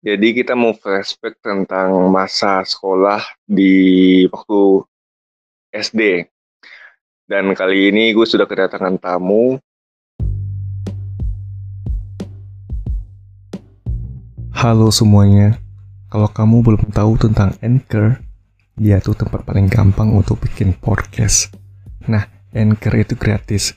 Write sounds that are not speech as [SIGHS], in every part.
Jadi kita mau flashback tentang masa sekolah di waktu SD. Dan kali ini gue sudah kedatangan tamu. Halo semuanya, kalau kamu belum tahu tentang Anchor, dia tuh tempat paling gampang untuk bikin podcast. Nah, Anchor itu gratis.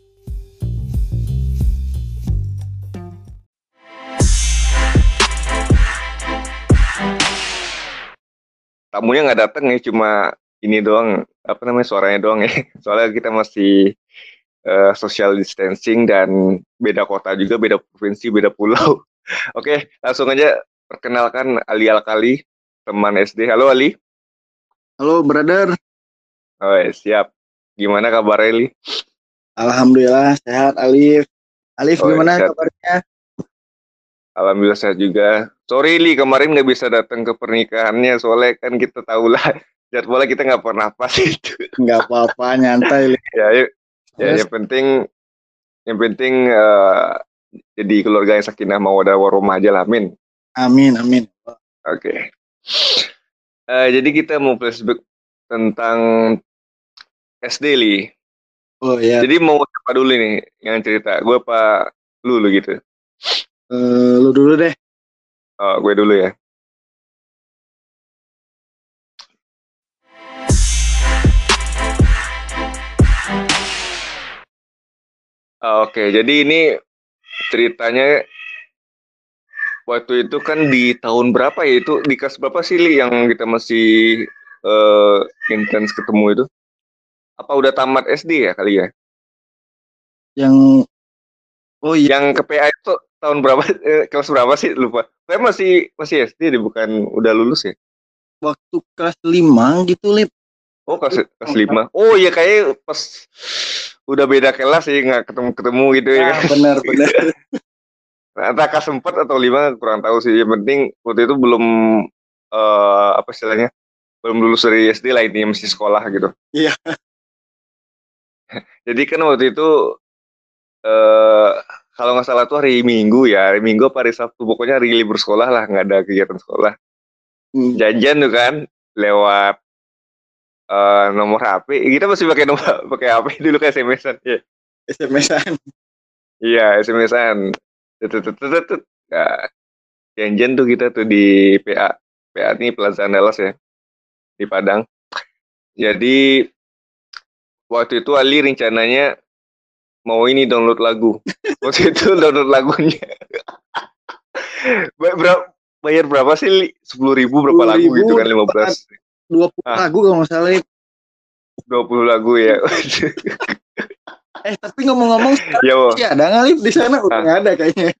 Tamunya nggak datang ya, cuma ini doang, apa namanya suaranya doang ya. [LAUGHS] Soalnya kita masih uh, social distancing dan beda kota juga, beda provinsi, beda pulau. [LAUGHS] Oke, langsung aja perkenalkan Ali Alkali, teman SD. Halo Ali. Halo brother. Oh, siap. Gimana kabar Ali? Alhamdulillah sehat Alif. Alif oh, gimana sehat. kabarnya? Alhamdulillah sehat juga. Sorry Li, kemarin nggak bisa datang ke pernikahannya soalnya kan kita tahu lah [LAUGHS] jadwalnya kita nggak pernah pas itu. Nggak apa-apa, nyantai Li. ya, yuk. ya yang penting yang penting uh, jadi keluarga yang sakinah mau ada warumah aja lah, amin. Amin, amin. Oke. Okay. Uh, eh, jadi kita mau flashback tentang SD Li. Oh iya. Jadi mau siapa dulu nih yang cerita? Gue apa lu, lu gitu? Uh, lu dulu deh. Oh, gue dulu ya. Oke, jadi ini ceritanya waktu itu kan di tahun berapa ya itu di kelas berapa sih Li yang kita masih uh, intens ketemu itu? Apa udah tamat SD ya kali ya? Yang oh iya. yang ke PA itu tahun berapa [LAUGHS] eh, kelas berapa sih lupa. Saya masih masih SD deh bukan udah lulus ya? Waktu kelas 5 gitu, Lip. Oh, kelas kelas 5. Oh iya kayak pas udah beda kelas sih nggak ketemu-ketemu gitu ya. Nah, benar benar. [LAUGHS] Entah kelas 4 atau 5 kurang tahu sih. Yang penting waktu itu belum uh, apa istilahnya? Belum lulus dari SD lah ini masih sekolah gitu. Iya. [LAUGHS] Jadi kan waktu itu eh uh, kalau nggak salah tuh hari Minggu ya, hari Minggu apa hari Sabtu, pokoknya hari libur sekolah lah, nggak ada kegiatan sekolah. Hmm. Janjian tuh kan, lewat uh, nomor HP. Kita masih pakai nomor pakai HP [LAUGHS] dulu kayak SMS-an. Yeah. SMS-an. Iya, SMS-an. Ya, janjian tuh kita tuh di PA. PA ini Plaza Andalas ya, di Padang. Jadi waktu itu Ali rencananya mau ini download lagu. [LAUGHS] Waktu itu download lagunya. Berapa bayar berapa sih? Sepuluh ribu berapa lagu gitu kan lima belas. dua puluh lagu kalau nggak salah dua puluh lagu ya. [LAUGHS] Eh tapi ngomong-ngomong ya, sih ada ngalip di sana? Udah ah. nggak ada kayaknya.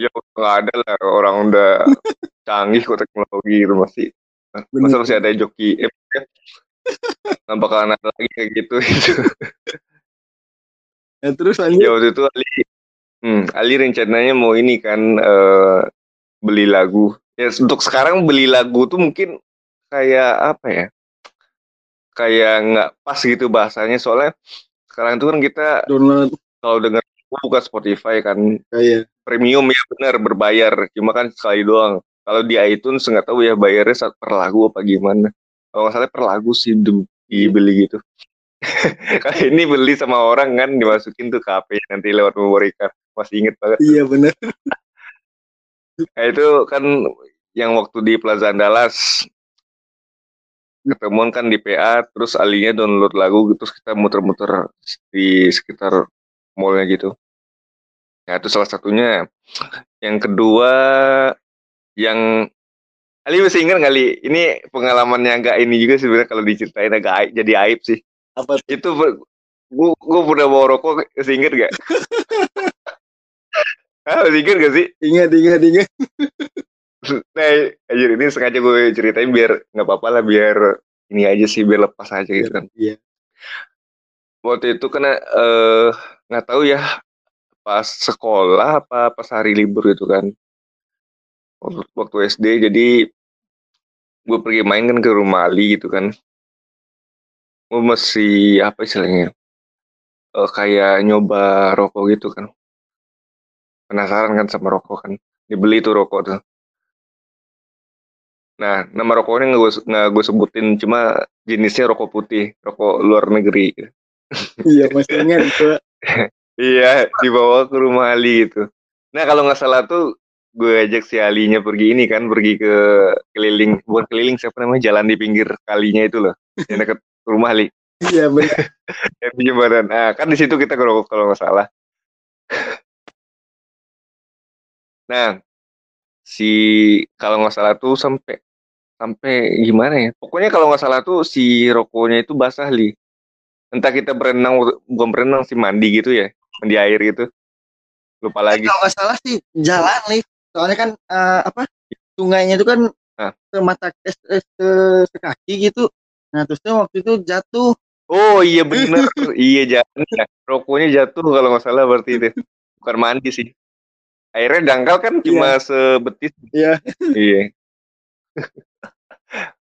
Ya nggak ada lah. Orang udah canggih kok teknologi itu masih. Bener. masa masih ada joki eh, bakalan ada lagi kayak gitu gitu Ya terus lanjut. Ya waktu itu Ali, hmm, Ali rencananya mau ini kan uh, beli lagu. Ya untuk sekarang beli lagu tuh mungkin kayak apa ya? Kayak nggak pas gitu bahasanya soalnya sekarang itu kan kita download kalau dengar buka Spotify kan iya. premium ya benar berbayar cuma kan sekali doang kalau di iTunes nggak tahu ya bayarnya saat per lagu apa gimana kalau nggak salah per lagu sih dibeli gitu Kali ini beli sama orang kan dimasukin tuh HP nanti lewat memory card. Masih inget banget. Iya bener. nah, itu kan yang waktu di Plaza Andalas ketemuan kan di PA terus alinya download lagu terus kita muter-muter di sekitar mallnya gitu. Ya itu salah satunya. Yang kedua yang Ali masih ingat kali ini pengalamannya agak ini juga sebenarnya kalau diceritain agak aib, jadi aib sih. Apa itu gua gua pernah bawa rokok masih inget gak? [LAUGHS] ah, masih inget gak sih? Ingat, ingat, ingat. nah anjir ini sengaja gue ceritain biar nggak apa-apa lah biar ini aja sih biar lepas aja gitu kan Iya. waktu itu kena eh nggak tahu ya pas sekolah apa pas hari libur gitu kan waktu, waktu SD jadi gue pergi main kan ke rumah Ali gitu kan masih apa istilahnya eh, kayak nyoba rokok gitu kan. Penasaran kan sama rokok kan dibeli tuh rokok tuh. Nah nama rokoknya nggak gue nggak gue sebutin cuma jenisnya rokok putih rokok luar negeri. Iya, masih ingat gue. iya dibawa ke rumah Ali gitu. Nah kalau nggak salah tuh gue ajak si Alinya pergi ini kan pergi ke keliling bukan keliling siapa namanya jalan di pinggir kalinya itu loh yang deket rumah Ali Iya, benar. [LAUGHS] yang di jembatan nah kan di situ kita ngerokok kalau nggak salah nah si kalau nggak salah tuh sampai sampai gimana ya pokoknya kalau nggak salah tuh si rokoknya itu basah li entah kita berenang bukan berenang sih mandi gitu ya mandi air gitu lupa lagi Kalau nggak salah sih jalan nih. Soalnya kan eh, apa? Sungainya itu kan Hah? semata eh, eh, se sekaki gitu. Nah, terusnya waktu itu jatuh. oh iya bener [LAUGHS] iya jangan ya. rokoknya jatuh kalau nggak salah berarti itu. Bukan mandi sih. Airnya dangkal kan cuma sebetis. Iya. iya.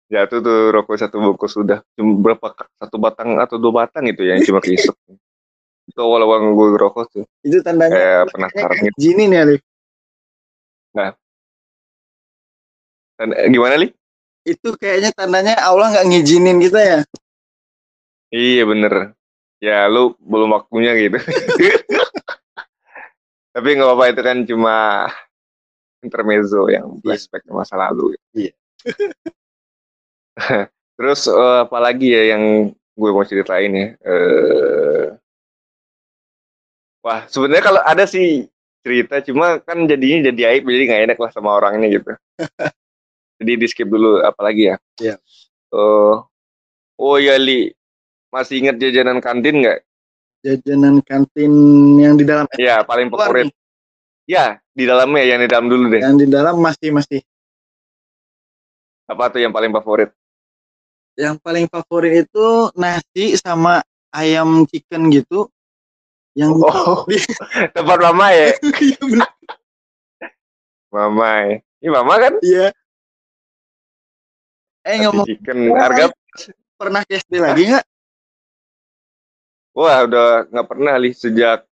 Jatuh tuh rokok satu bungkus sudah cuma berapa satu batang atau dua batang itu ya yang cuma keisep. Itu awal-awal gue ngerokok tuh. Itu tandanya kayak penasaran gitu. izinin ya, Alif. Dan, eh, gimana li Itu kayaknya tandanya Allah nggak ngizinin kita ya. iya bener. Ya lu belum waktunya gitu. [LAUGHS] Tapi nggak apa-apa itu kan cuma intermezzo yang flashback ke masa lalu. Iya. [LAUGHS] terus eh, apa lagi ya yang gue mau ceritain ya? Eh, wah sebenarnya kalau ada sih cerita cuma kan jadinya jadi aib jadi nggak enak lah sama orangnya gitu [LAUGHS] jadi di skip dulu apalagi ya? Iya. Eh, oh ya li. Masih ingat jajanan kantin nggak? Jajanan kantin yang di dalam ya? Paling Luar favorit. ya di dalamnya yang di dalam dulu deh. Yang di dalam masih masih. Apa tuh yang paling favorit? Yang paling favorit itu nasi sama ayam chicken gitu. Yang oh [LAUGHS] tempat mama ya? [LAUGHS] Iya, mama ini mama kan? Iya. Eh ngomong chicken harga pernah ke SD lagi nggak? Wah udah nggak pernah li sejak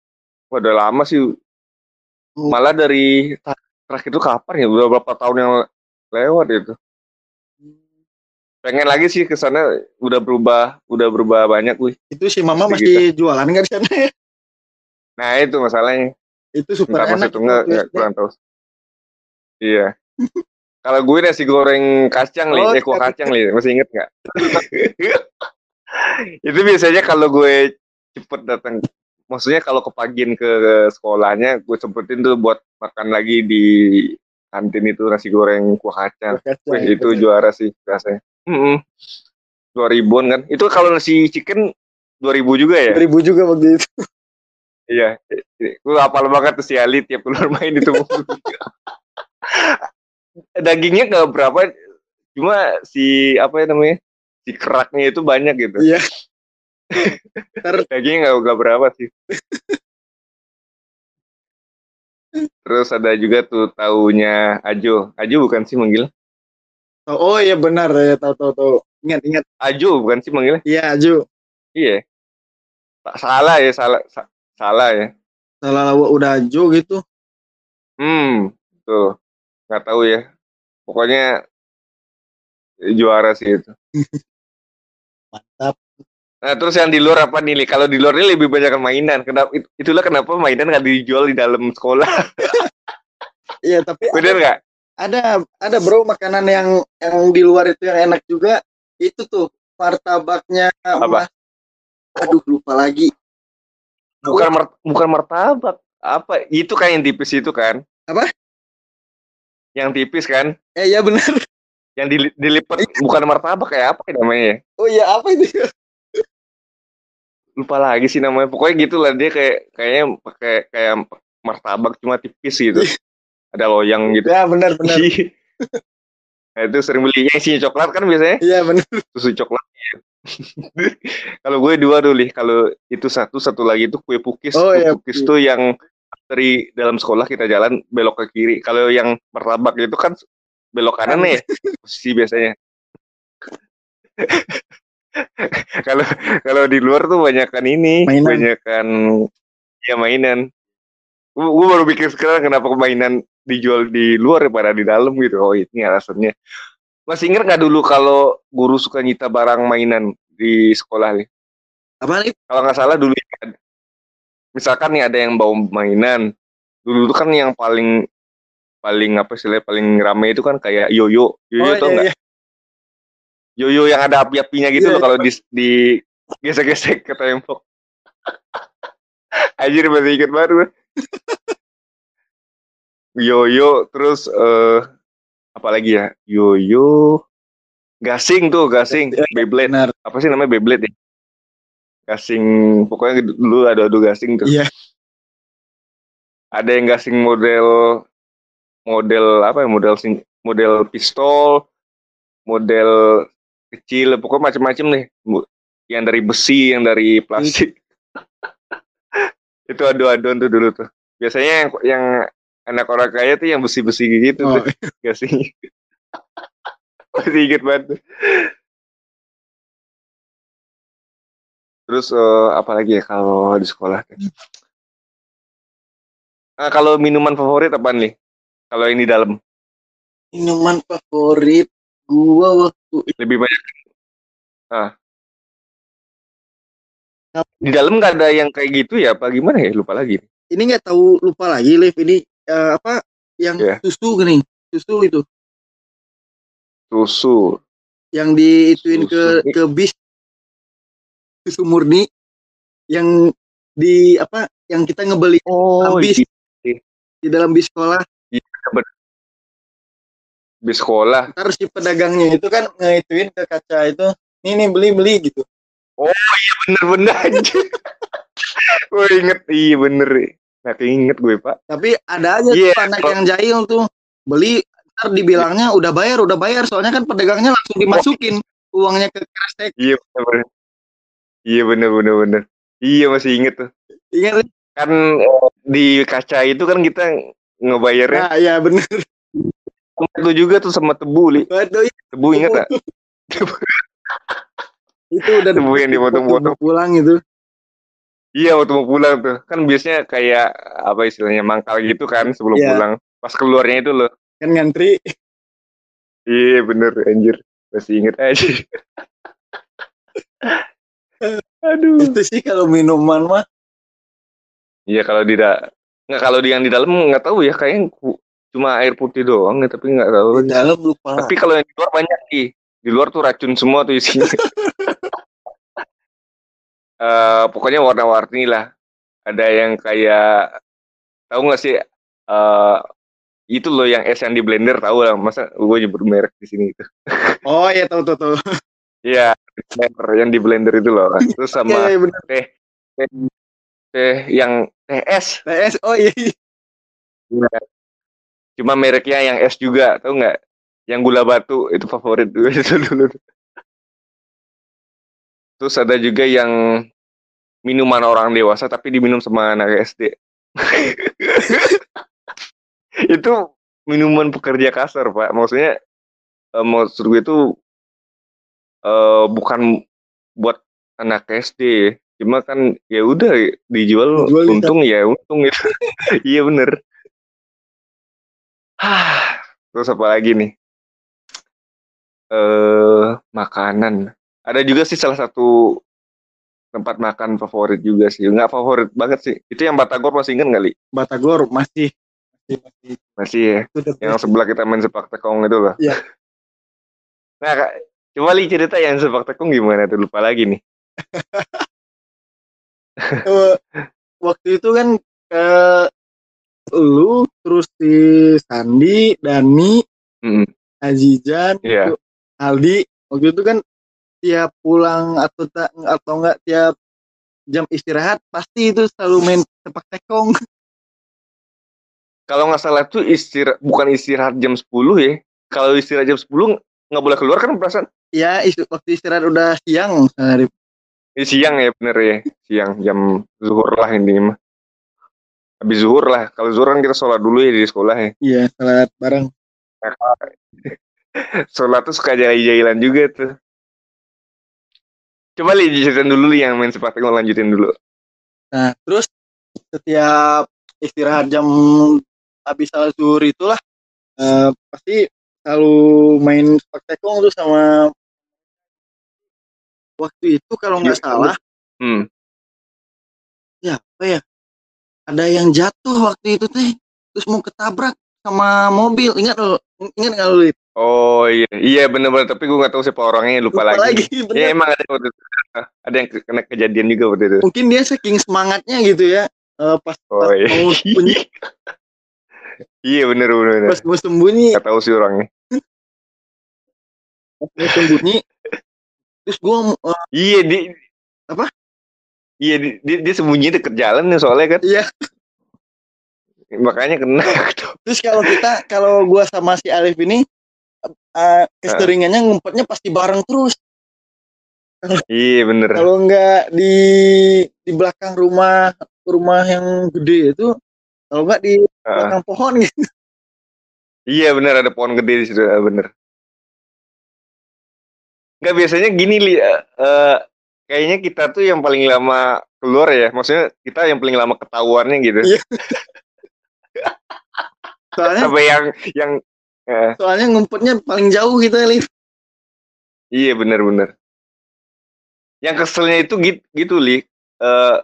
wah, udah lama sih. Malah dari terakhir itu kapan ya? Udah berapa tahun yang lewat itu. Pengen lagi sih ke sana udah berubah udah berubah banyak wih itu si mama masih jualan nggak di sana ya? Nah itu masalahnya. Itu super entah enak masih itu enggak enggak kurang tahu. Iya [LAUGHS] kalau gue nasi goreng kacang Oh, eh kuah kacang. kacang li. Masih inget nggak? [LAUGHS] Itu biasanya kalau gue cepet datang. Maksudnya kalau kepagian ke sekolahnya gue sempetin tuh buat makan lagi di kantin itu nasi goreng kuah kacang. Kacang, Wih, itu bener. juara sih rasanya. Mm dua ribuan kan? Itu kalau nasi chicken dua ribu juga ya? Ribu juga waktu itu. [LAUGHS] Iya, gue hafal banget tuh si Ali tiap keluar main itu. [LAUGHS] Dagingnya nggak berapa, cuma si apa ya namanya, si keraknya itu banyak gitu. Iya. [LAUGHS] Dagingnya nggak nggak berapa sih. Terus ada juga tuh taunya Ajo. Ajo bukan sih manggil? oh iya benar ya tahu tahu tahu ingat ingat Ajo bukan sih manggilnya? iya Ju Iya. Tak salah ya, salah sa- salah ya. salah udah Ju gitu Hmm, tuh nggak tahu ya. Pokoknya juara sih itu. [LAUGHS] mantap Nah, terus yang di luar apa nih? Kalau di luar ini lebih banyak mainan. Kenapa? it- Itulah kenapa mainan nggak dijual di dalam sekolah. [LAUGHS] iya tapi Bener nggak? ada ada bro makanan yang yang di luar itu yang enak juga itu tuh martabaknya Apa? Mas- aduh lupa lagi Bukan mar- bukan martabak. Apa? Itu kan yang tipis itu kan? Apa? Yang tipis kan? eh iya benar Yang dili- dilipat bukan martabak kayak apa ya namanya? oh iya apa itu [LAUGHS] Lupa lagi sih namanya. Pokoknya gitulah dia kayak kayaknya pakai kayak martabak cuma tipis gitu. Ada loyang gitu. ya benar benar Nah, itu sering beli yang isinya coklat kan biasanya Iya bener. susu coklat. [LAUGHS] kalau gue dua dulu nih. Kalau itu satu, satu lagi itu kue pukis. Oh, kue iya, pukis kue. tuh yang dari dalam sekolah kita jalan belok ke kiri. Kalau yang martabak itu kan belok kanan ya posisi biasanya. Kalau kalau di luar tuh banyakan ini, Mainan. banyakan ya mainan. Gue baru pikir sekarang kenapa mainan dijual di luar daripada di dalam gitu. Oh ini alasannya. Masih ingat nggak dulu kalau guru suka nyita barang mainan di sekolah nih? Apa nih? Kalau nggak salah dulu ya, misalkan nih ada yang bawa mainan. Dulu tuh kan yang paling paling apa sih paling rame itu kan kayak yoyo. Yoyo Oh, tau iya, nggak? iya. Yoyo yang ada api-apinya gitu Iya, loh kalau di, di gesek-gesek ke tembok. Anjir masih banget gue. Yoyo terus eh apa lagi ya? Yoyo gasing tuh, gasing, Beyblade. Benar. Apa sih namanya Beyblade ya? Gasing pokoknya dulu ada adu gasing tuh. Iya. Ada yang gasing model model apa ya? Model sing- model pistol, model kecil, pokoknya macam-macam nih. Yang dari besi, yang dari plastik. [LAUGHS] itu adu-aduan tuh dulu tuh. Biasanya yang, yang anak orang kaya tuh yang besi-besi gitu Oh, [LAUGHS] tuh gasing. Masih inget banget. Terus eh, apa lagi ya kalau di sekolah? Nah, kalau minuman favorit apa nih? Kalau ini dalam minuman favorit gua waktu itu lebih banyak. Ah. Di dalam nggak ada yang kayak gitu ya? Apa gimana ya? Lupa lagi. ini nggak tahu lupa lagi Liv ini eh, apa yang Iya. susu gini susu itu Susu. yang diituin ke Susu. ke bis susu murni yang di apa yang kita ngebeli Oh, Habis. iya. di dalam bis sekolah di sekolah. ntar si pedagangnya itu kan ngeituin ke kaca itu nih nih beli beli gitu Bener-bener aja. [LAUGHS] gue inget. Iya bener. Nah, inget gue, Pak. tapi ada aja Iya, tuh anak kalau- yang jahil tuh beli ntar dibilangnya udah bayar udah bayar soalnya kan pedagangnya langsung dimasukin uangnya ke kresek Iya bener-bener. Iya bener-bener. bener. Iya masih inget tuh. ingat? Kan eh, di kaca itu kan kita ngebayarnya. nah ya bener Itu juga tuh sama tebu, Li. Waduh, Tebu inget gak? [LAUGHS] itu udah Tebu yang dipotong-potong. pulang itu Iya waktu mau pulang tuh kan biasanya kayak apa istilahnya mangkal gitu kan sebelum Iya. pulang pas keluarnya itu loh kan ngantri iya bener anjir masih inget aja [LAUGHS] aduh. Itu sih kalau minuman mah. Iya kalau tidak nggak kalau di yang di dalam nggak tahu ya kayaknya cuma air putih doang ya, tapi nggak tahu. Di dalam lupa. Tapi kalau yang di luar banyak sih. Di luar tuh racun semua tuh isinya. [LAUGHS] Eh, pokoknya warna-warni lah. Ada yang kayak tahu nggak sih eh itu loh yang es yang di blender tahu lah. Masa gue nyebut merek di sini itu? Oh iya tahu tahu tahu. Iya, yang di blender itu loh. [LAUGHS] Terus Iya, sama iya, bener. teh, teh, teh yang teh es. TS oh iya Cuma mereknya yang es juga, tahu nggak? Yang gula batu itu favorit gue [LAUGHS] itu dulu. Terus ada juga yang minuman orang dewasa tapi diminum sama anak SD. [LAUGHS] itu minuman pekerja kasar pak. Maksudnya eh, maksud gue itu eh, bukan buat anak SD. Cuma kan ya udah dijual, Dijual di untung ya untung [LAUGHS] itu. iya bener. Terus apa lagi nih? Eh makanan. Ada juga sih salah satu tempat makan favorit juga sih. Nggak favorit banget sih. Itu yang Batagor masih inget nggak, Li? Batagor masih masih masih Masih ya. Yang sebelah kita main sepak tekong itu loh. Iya. Nah, coba Li cerita yang sepak tekong gimana tuh? Lupa lagi nih. [LAUGHS] Eh, waktu itu kan ke lu terus si Sandi Dani Mm, Azijan Iya. itu, Aldi waktu itu kan tiap pulang atau tak atau enggak tiap jam istirahat pasti itu selalu main sepak tekong [LAUGHS] Kalau nggak salah tuh istirahat bukan istirahat jam 10 ya. kalau istirahat jam 10 nggak boleh keluar kan perasaan Ya, istu- waktu istirahat udah siang, Rip. Ini siang ya bener ya. Siang jam zuhur lah ini mah. Habis zuhur lah. Kalau zuhur kan kita sholat dulu ya di sekolah ya. Iya, salat bareng. [LAUGHS] sholat tuh suka jahil-jahilan juga tuh. Coba li ceritain dulu li yang main sepak takraw lanjutin dulu. Nah, terus setiap istirahat jam habis salat zuhur itulah eh, pasti selalu main sepak takraw tuh sama waktu itu kalau nggak Iya, salah hmm. Ya apa ya ada yang jatuh waktu itu teh terus mau ketabrak sama mobil. Ingat lo ingat nggak lo Lip? oh iya. Iya bener-bener tapi gue nggak tahu siapa orangnya lupa, lagi, ya [LAUGHS] bener. emang ada waktu itu. Ada yang kena kejadian juga waktu itu. Mungkin dia saking semangatnya gitu ya eh, pas, oh pas iya. mau sembunyi. [LAUGHS] Iya bener bener, bener. pas mau sembunyi. Nggak tahu sih orangnya. Pas mau sembunyi [LAUGHS] terus gua eh, iya di Apa? iya di, dia, dia sembunyi deket jalan nih soalnya kan. Iya. makanya kena [LAUGHS] gitu. terus kalau kita kalau gua sama si Alif ini eh, keseringannya ngumpetnya pasti bareng terus. Iya bener. Kalau nggak di di belakang rumah rumah yang gede itu kalau nggak di Ah, belakang pohon gitu. Iya bener ada pohon gede di situ ah, bener nggak biasanya gini li eh, kayaknya kita tuh yang paling lama keluar ya. Maksudnya kita yang paling lama ketahuannya gitu. Iya. [LAUGHS] soalnya sampai yang yang eh, soalnya ngumpetnya paling jauh gitu Alif iya bener bener. Yang keselnya itu gitu, gitu li. Eh,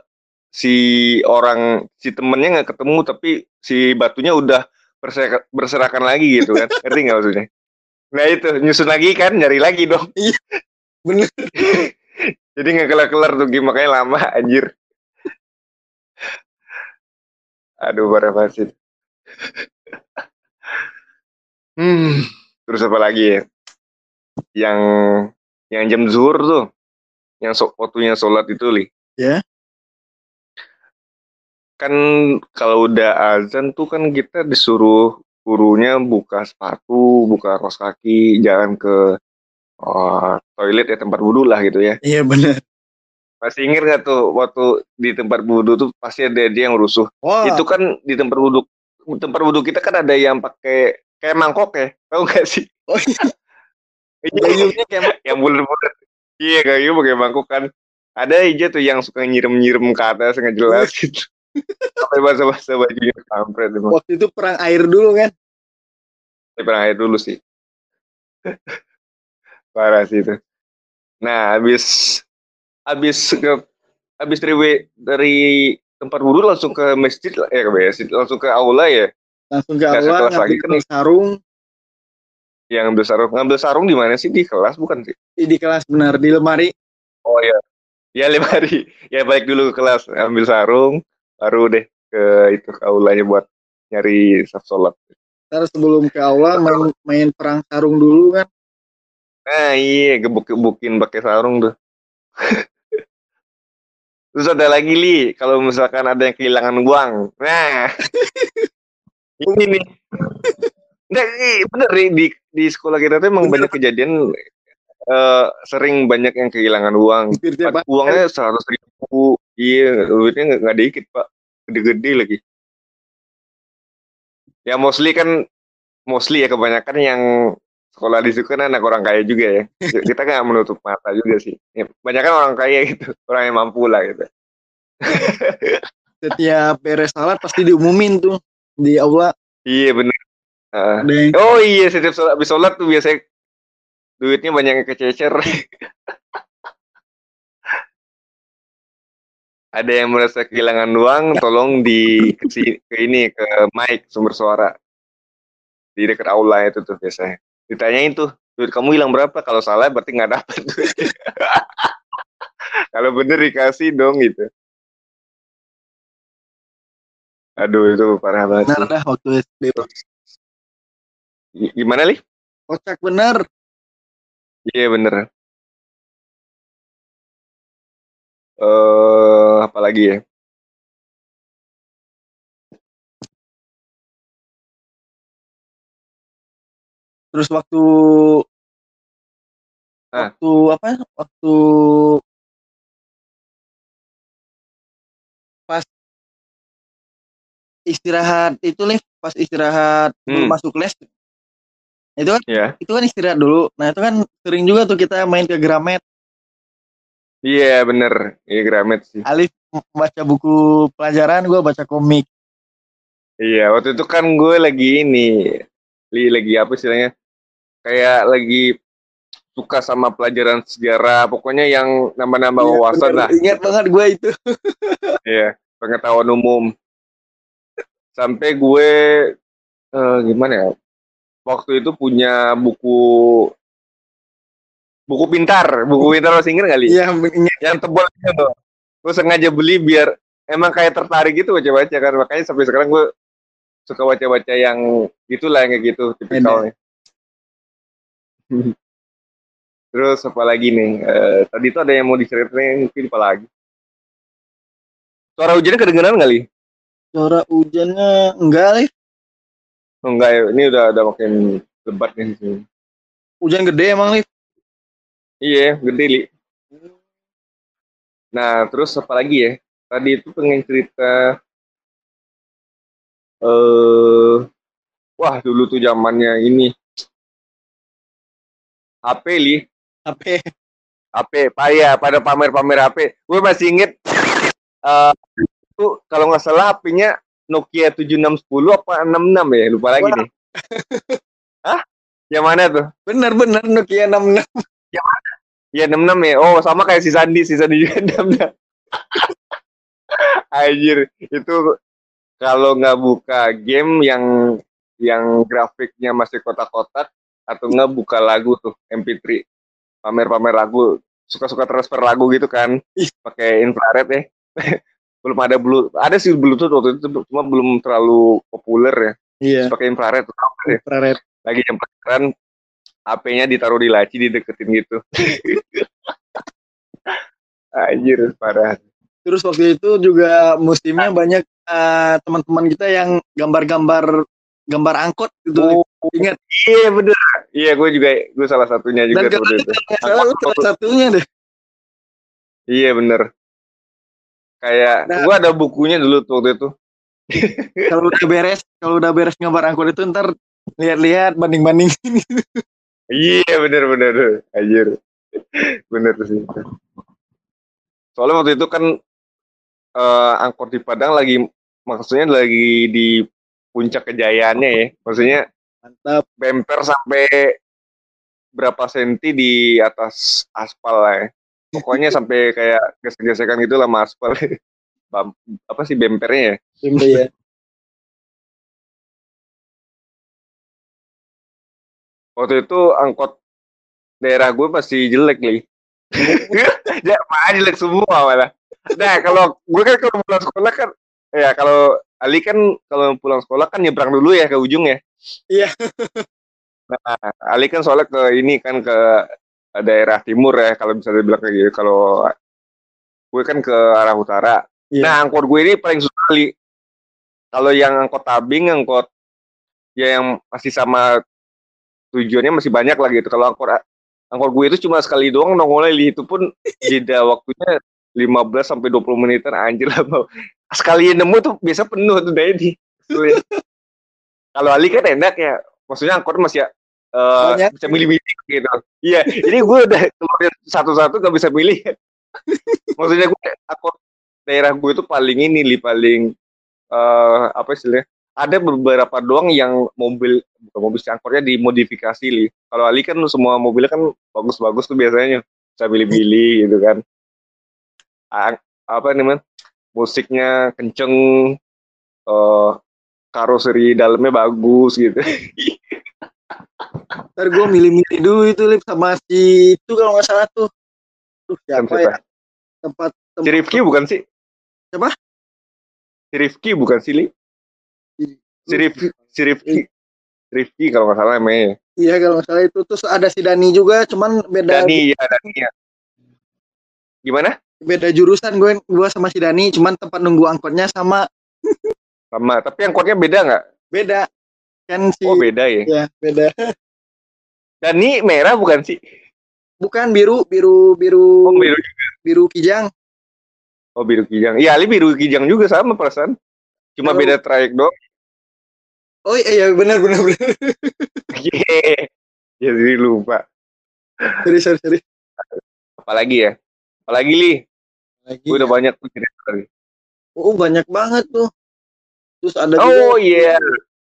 si orang si temennya nggak ketemu tapi si batunya udah berserakan, berserakan lagi gitu kan. [LAUGHS] Ngerti nggak maksudnya nah itu nyusun lagi kan nyari lagi dong. [LAUGHS] Bener. [LAUGHS] Jadi nggak kelar-kelar tuh game makanya lama anjir. Aduh parah banget. Hmm terus apa lagi ya? Yang yang jam zuhur tuh yang so, waktunya sholat itu li. Ya. kan kalau udah azan tuh kan kita disuruh gurunya buka sepatu buka kaos kaki jalan ke oh, toilet ya tempat wudhu lah gitu ya. Iya bener. Masih inget nggak tuh waktu di tempat wudhu tuh pasti ada dia yang rusuh? Wah. Itu kan di tempat wudhu tempat wudhu kita kan ada yang pakai kayak mangkok ya tahu nggak sih? Oh iya. [LAUGHS] Iya, gayungnya kayak yang bulat-bulat. Iya kayak pakai mangkok kan. Ada aja tuh yang suka nyiram-nyiram ke atas nggak jelas gitu sampai basah-basah bajunya kampret emang. Waktu itu perang air dulu kan? Ini pernah air dulu sih. [LAUGHS] Parah sih itu. Nah habis habis ke habis dari dari tempat wudhu langsung ke masjid lah ya ke masjid langsung ke aula ya. Langsung ke Nggak aula sekelas lagi ngambil kan. sarung. Yang ngambil sarung ngambil sarung di mana sih? Di kelas bukan sih? Di, di kelas benar di lemari. Oh ya ya lima hari ya balik dulu ke kelas ambil sarung baru deh ke itu ke aulanya buat nyari saf sholat ntar sebelum ke aula main, main perang sarung dulu kan. Nah iya gebuk-gebukin pakai sarung tuh. [LAUGHS] Terus ada lagi li kalau misalkan ada yang kehilangan uang nah. [LAUGHS] Ini nih. Nggak, bener nih di di sekolah kita tuh emang Bener. banyak kejadian eh, sering banyak yang kehilangan uang uangnya seratus ribu iya duitnya nggak dikit pak. Gede-gede lagi. Ya mostly kan mostly ya kebanyakan yang sekolah di situ kan anak orang kaya juga ya. Kita nggak menutup mata juga sih. Ya, banyak kan orang kaya gitu orang yang mampu lah gitu. Setiap beres salat pasti diumumin tuh di aula iya ada yang oh iya setiap sholat habis sholat tuh biasanya duitnya banyak yang kececer [LAUGHS] ada yang merasa kehilangan uang tolong di ke, ini ke mic sumber suara. Di dekat aula itu tuh biasanya. Ditanyain tuh duit kamu hilang berapa? Kalau salah berarti nggak dapat [LAUGHS] kalau bener dikasih dong gitu. Aduh itu parah banget benar dah waktu SD gimana li? Kocak bener. Iya bener. Eh apa lagi ya? Terus waktu Ah. waktu apa waktu pas istirahat itu nih pas istirahat belum Hmm. masuk les. Itu kan ya itu kan istirahat dulu. Nah itu kan sering juga tuh kita main ke Gramet iya bener iya Gramet sih Alif baca buku pelajaran gue baca komik iya waktu itu kan gue lagi ini li lagi apa istilahnya kayak lagi suka sama pelajaran sejarah pokoknya yang nambah-nambah Iya, wawasan bener. lah ingat banget gue itu [LAUGHS] Iya, pengetahuan umum. Sampai gue eh, gimana ya? Waktu itu punya buku buku pintar, buku pintar masih inget kali? iya ingat Yang tebal itu. Gue sengaja beli biar emang kayak tertarik gitu baca-baca kan. Makanya sampai sekarang gue suka baca-baca yang itulah yang kayak gitu tipikalnya. [LAUGHS] Terus apa lagi nih? Eh, tadi tuh ada yang mau diceritain mungkin apa lagi? Suara hujannya kedengeran kali? suara hujannya enggak Alif Oh, enggak ya, ini udah udah makin lebat nih sini. hujan gede emang Alif Iya, gede li. Nah, terus apa lagi ya? Tadi itu pengen cerita eh wah dulu tuh zamannya ini HP li, HP HP payah pada pamer-pamer HP. Gue masih inget eh itu kalau nggak salah HP-nya Nokia 7610 apa 66 ya, lupa lagi Wah. nih. Hah? Yang mana tuh? bener-bener Nokia 66 Iya 66 ya. Oh sama kayak si Sandi, si Sandi juga [LAUGHS] 66. Anjir, itu kalau nggak buka game yang yang grafiknya masih kotak-kotak atau nggak buka lagu tuh MP3 pamer-pamer lagu suka-suka transfer lagu gitu kan Ih. pakai infrared ya [LAUGHS] belum ada blue ada sih bluetooth waktu itu cuma belum terlalu populer ya iya pakai infrared tuh ya? infrared lagi jam pelajaran HP-nya ditaruh di laci dideketin gitu [LAUGHS] anjir parah Terus waktu itu juga musimnya banyak eh, teman-teman kita yang gambar-gambar gambar angkot gitu. Oh, Ingat. iya bener iya gue juga gue salah satunya juga Dan tuh salah lu salah satunya deh. iya bener kayak Nah. gue ada bukunya dulu tuh waktu itu Kalau udah beres, kalau udah beres gambar angkot itu ntar lihat-lihat banding-banding. [LAUGHS] iya bener bener anjir bener sih soalnya waktu itu kan eh, angkot di Padang lagi maksudnya lagi di puncak kejayaannya ya maksudnya Mantap. bemper sampai berapa senti di atas aspal lah ya. Pokoknya [LAUGHS] sampai kayak gesek-gesekan gitu lah sama aspal. Bam- apa sih bempernya ya? Simple ya. Waktu itu angkot daerah gue masih jelek nih. [LAUGHS] ya, malah jelek semua malah. Nah, kalau gue kan kalau pulang sekolah kan ya kalau Ali kan kalau pulang sekolah kan nyebrang dulu ya ke ujung ya. Iya. Nah, Ali kan soalnya ke ini kan ke daerah timur ya kalau bisa dibilang kayak gitu. Kalau gue kan ke arah utara. Iya. Nah, angkot gue ini paling susah Ali. Kalau yang angkot tabing, angkot ya yang masih sama tujuannya masih banyak lah gitu. Kalau angkot angkot gue itu cuma sekali doang nongolnya itu pun jeda waktunya 15 sampai 20 menitan anjir lah. Sekali nemu tuh biasa penuh tuh dari di. Kalau Ali kan enak ya. Maksudnya angkot masih eh, Banyak. bisa milih-milih gitu. Iya, ini gue udah keluarin satu-satu gak bisa milih. Maksudnya gue angkot daerah gue itu paling ini li paling eh apa istilahnya? Ada beberapa doang yang mobil bukan mobil sih, angkotnya dimodifikasi li. Kalau Ali kan semua mobilnya kan bagus-bagus tuh biasanya bisa pilih-pilih gitu kan. A- apa namanya? Musiknya kenceng, eh karoseri dalamnya bagus gitu. [LAUGHS] Ntar gue milih-milih dulu itu Lip sama si itu kalau nggak salah tuh. Tuh siapa Siapa? ya? Tempat Si tempat Rifki bukan sih? Siapa? Si Rifki bukan sih li? Si Rifki, si Rifki, Rifki kalau nggak salah namanya. Iya kalau nggak salah itu terus ada si Dani juga, cuman beda Dani ya Dani ya. Gimana? beda jurusan gue gue sama si Dani, cuman tempat nunggu angkotnya sama Sama, tapi angkotnya beda nggak? beda kan si Oh beda ya. ya beda Dani merah bukan sih? Bukan biru, biru, biru, Oh, biru. biru kijang. Oh, biru kijang. Iya, Ali biru kijang juga sama perasaan. Cuma beda trayek doang. Oh iya benar benar benar. Yeay. Ya, jadi lupa. sorry sorry sorry. Apalagi ya? Apalagi, Li? Lagi. Gue udah banyak tuh cerita tadi. Oh banyak banget tuh. Terus ada Oh, iya.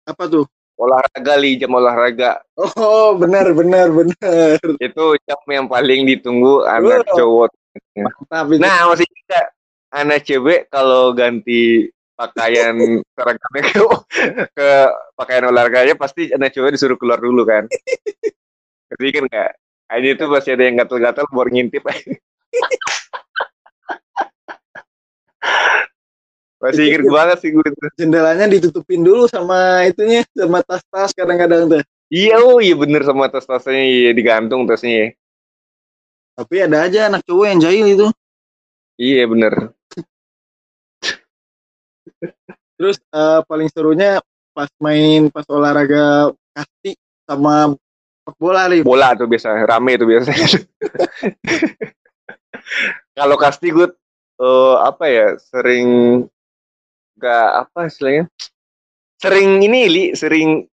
apa tuh? Olahraga, Li. Jam olahraga. Oh benar benar benar. Itu jam yang paling ditunggu anak Oh. cowok. Mantap itu. Nah, masih juga anak cewek kalau ganti pakaian seragamnya [LAUGHS] ke, ke pakaian olahraganya pasti anak cewek disuruh keluar dulu kan. Jadi kan enggak. Ini tuh masih ada yang gatel-gatel buat ngintip. [LAUGHS] masih inget banget sih gue itu. Jendelanya ditutupin dulu sama itunya sama tas-tas kadang-kadang tuh. Iya, oh iya bener sama tas-tasnya iya, digantung tasnya. Tapi ada aja anak cowok yang jahil itu. Iya bener. Terus eh, paling serunya pas main pas olahraga kasti sama sepak bola nih. Bola tuh biasa rame tuh biasa. [LAUGHS] Kalau kasti gue eh, apa ya sering nggak apa istilahnya sering ini li sering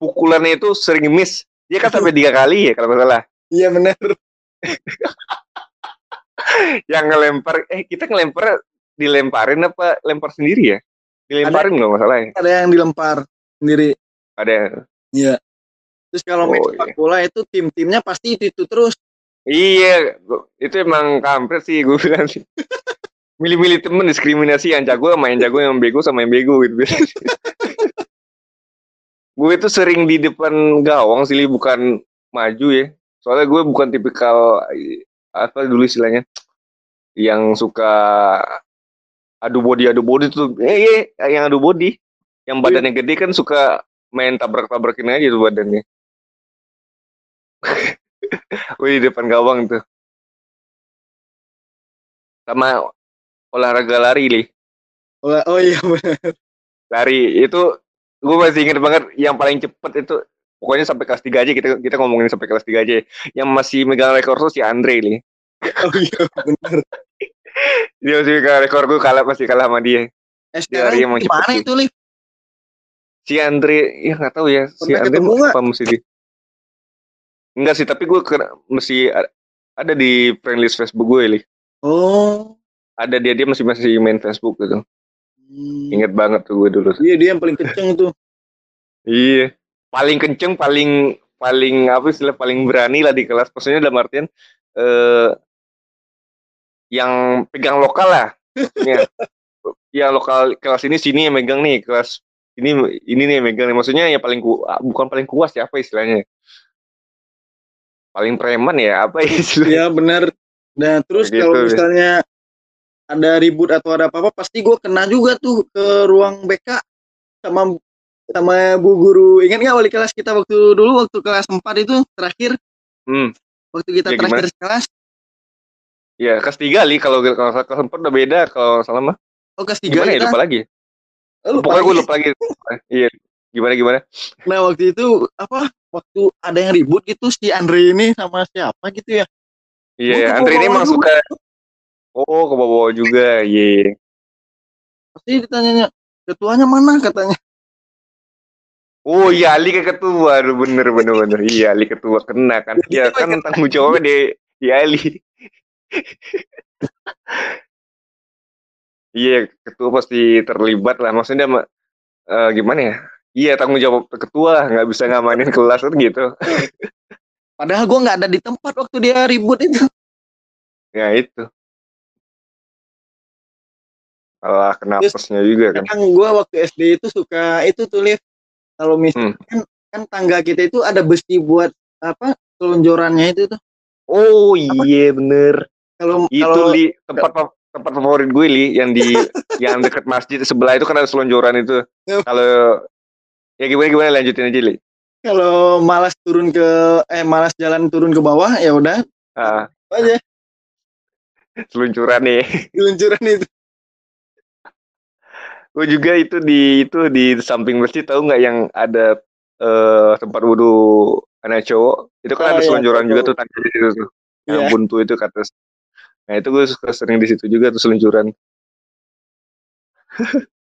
pukulannya itu sering miss dia kan sampai tiga kali ya kalau salah Iya benar. [LAUGHS] yang ngelempar eh kita ngelempar dilemparin apa lempar sendiri ya dilemparin nggak masalah ya Ada yang dilempar sendiri. ada Iya. Terus kalau main Oh, sepak bola itu tim-timnya pasti itu, itu terus. iya itu emang kampret sih gue bilang sih [LAUGHS] milih-milih temen diskriminasi yang jago sama yang jago yang bego sama yang bego gitu [LAUGHS] gue itu sering di depan gawang sih bukan maju ya soalnya gue bukan tipikal apa dulu istilahnya yang suka adu body adu body tuh. Eh, eh yang adu body yang badannya gede kan suka main tabrak-tabrakin aja tuh badannya. [LAUGHS] Di depan gawang tuh. Sama olahraga lari li. Olah- Oh iya benar. lari itu gue masih inget banget yang paling cepet itu pokoknya sampai kelas 3 aja kita kita ngomongin sampai kelas 3 aja. Yang masih megang rekor tuh si Andre nih Oh iya benar. Dia masih megang rekor gue kalah masih kalah sama dia Dia sekarang lari emang gimana itu, Liv? si Andre ya nggak tahu ya si Pernah Andre apa mesti di enggak sih tapi gue kena, mesti ada di friend list Facebook gue li Oh. ada dia dia masih masih main Facebook gitu Hmm. inget banget tuh gue dulu Iya dia yang paling kenceng tuh. Iya, paling kenceng, paling paling apa istilah paling berani lah di kelas. Maksudnya dalam artian eh yang pegang lokal lah. Ya. [LAUGHS] yang lokal kelas ini sini yang megang nih, kelas ini ini nih yang megang nih. Maksudnya yang paling ku, bukan paling kuas ya apa istilahnya? Paling preman ya apa [LAUGHS] istilahnya? Iya benar. Nah terus Gitu, kalau ya. misalnya ada ribut atau ada apa-apa pasti gue kena juga tuh ke ruang BK sama sama bu guru. Ingat nggak wali kelas kita waktu dulu waktu kelas 4 itu terakhir Hmm, waktu kita Ya, terakhir kelas. Ya kelas tiga li kalau kalau kelas empat udah beda kalau salah mah. Oh kelas 3 Gimana ya lupa lagi. Oh, lupa Pokoknya gue lupa lagi. Iya, gimana gimana? Nah waktu itu apa waktu ada yang ribut gitu si Andre ini sama siapa gitu ya. Iya, Gua Andre ini emang suka. Oh, ke bawah juga, iya. Pasti ditanyanya ketuanya mana katanya. Oh iya, Ali ke ketua, bener bener bener. Iya, Ali ketua kena kan. Ya kan tanggung jawabnya di di Ali. Iya, ketua pasti terlibat lah. Maksudnya ma- eh, gimana ya? Iya, tanggung jawab ketua nggak bisa ngamanin kelas kan gitu. Padahal gue nggak ada di tempat waktu dia ribut itu. Ya itu. Malah kena Terus- juga kan. Kadang gue waktu SD itu suka itu tuh lift. Kalau misalkan Hmm. kan tangga kita itu ada besi buat apa selonjorannya itu tuh. Oh iya bener. Kalau Itu kalau li tempat tempat favorit gue li yang di [LAUGHS] yang dekat masjid sebelah itu kan ada selonjoran itu. Kalau ya gimana gimana lanjutin aja li. kalau malas turun ke eh malas jalan turun ke bawah ya udah Ah, aja seluncuran [LAUGHS] nih. luncuran itu. Gue juga itu di itu di samping masjid tahu nggak yang ada eh, tempat wudhu anak cowok itu kan Oh, ada iya, seluncuran juga tuh tangga di situ tuh yang Iya. buntu itu ke atas nah itu gue suka sering di situ juga tuh seluncuran. [LAUGHS]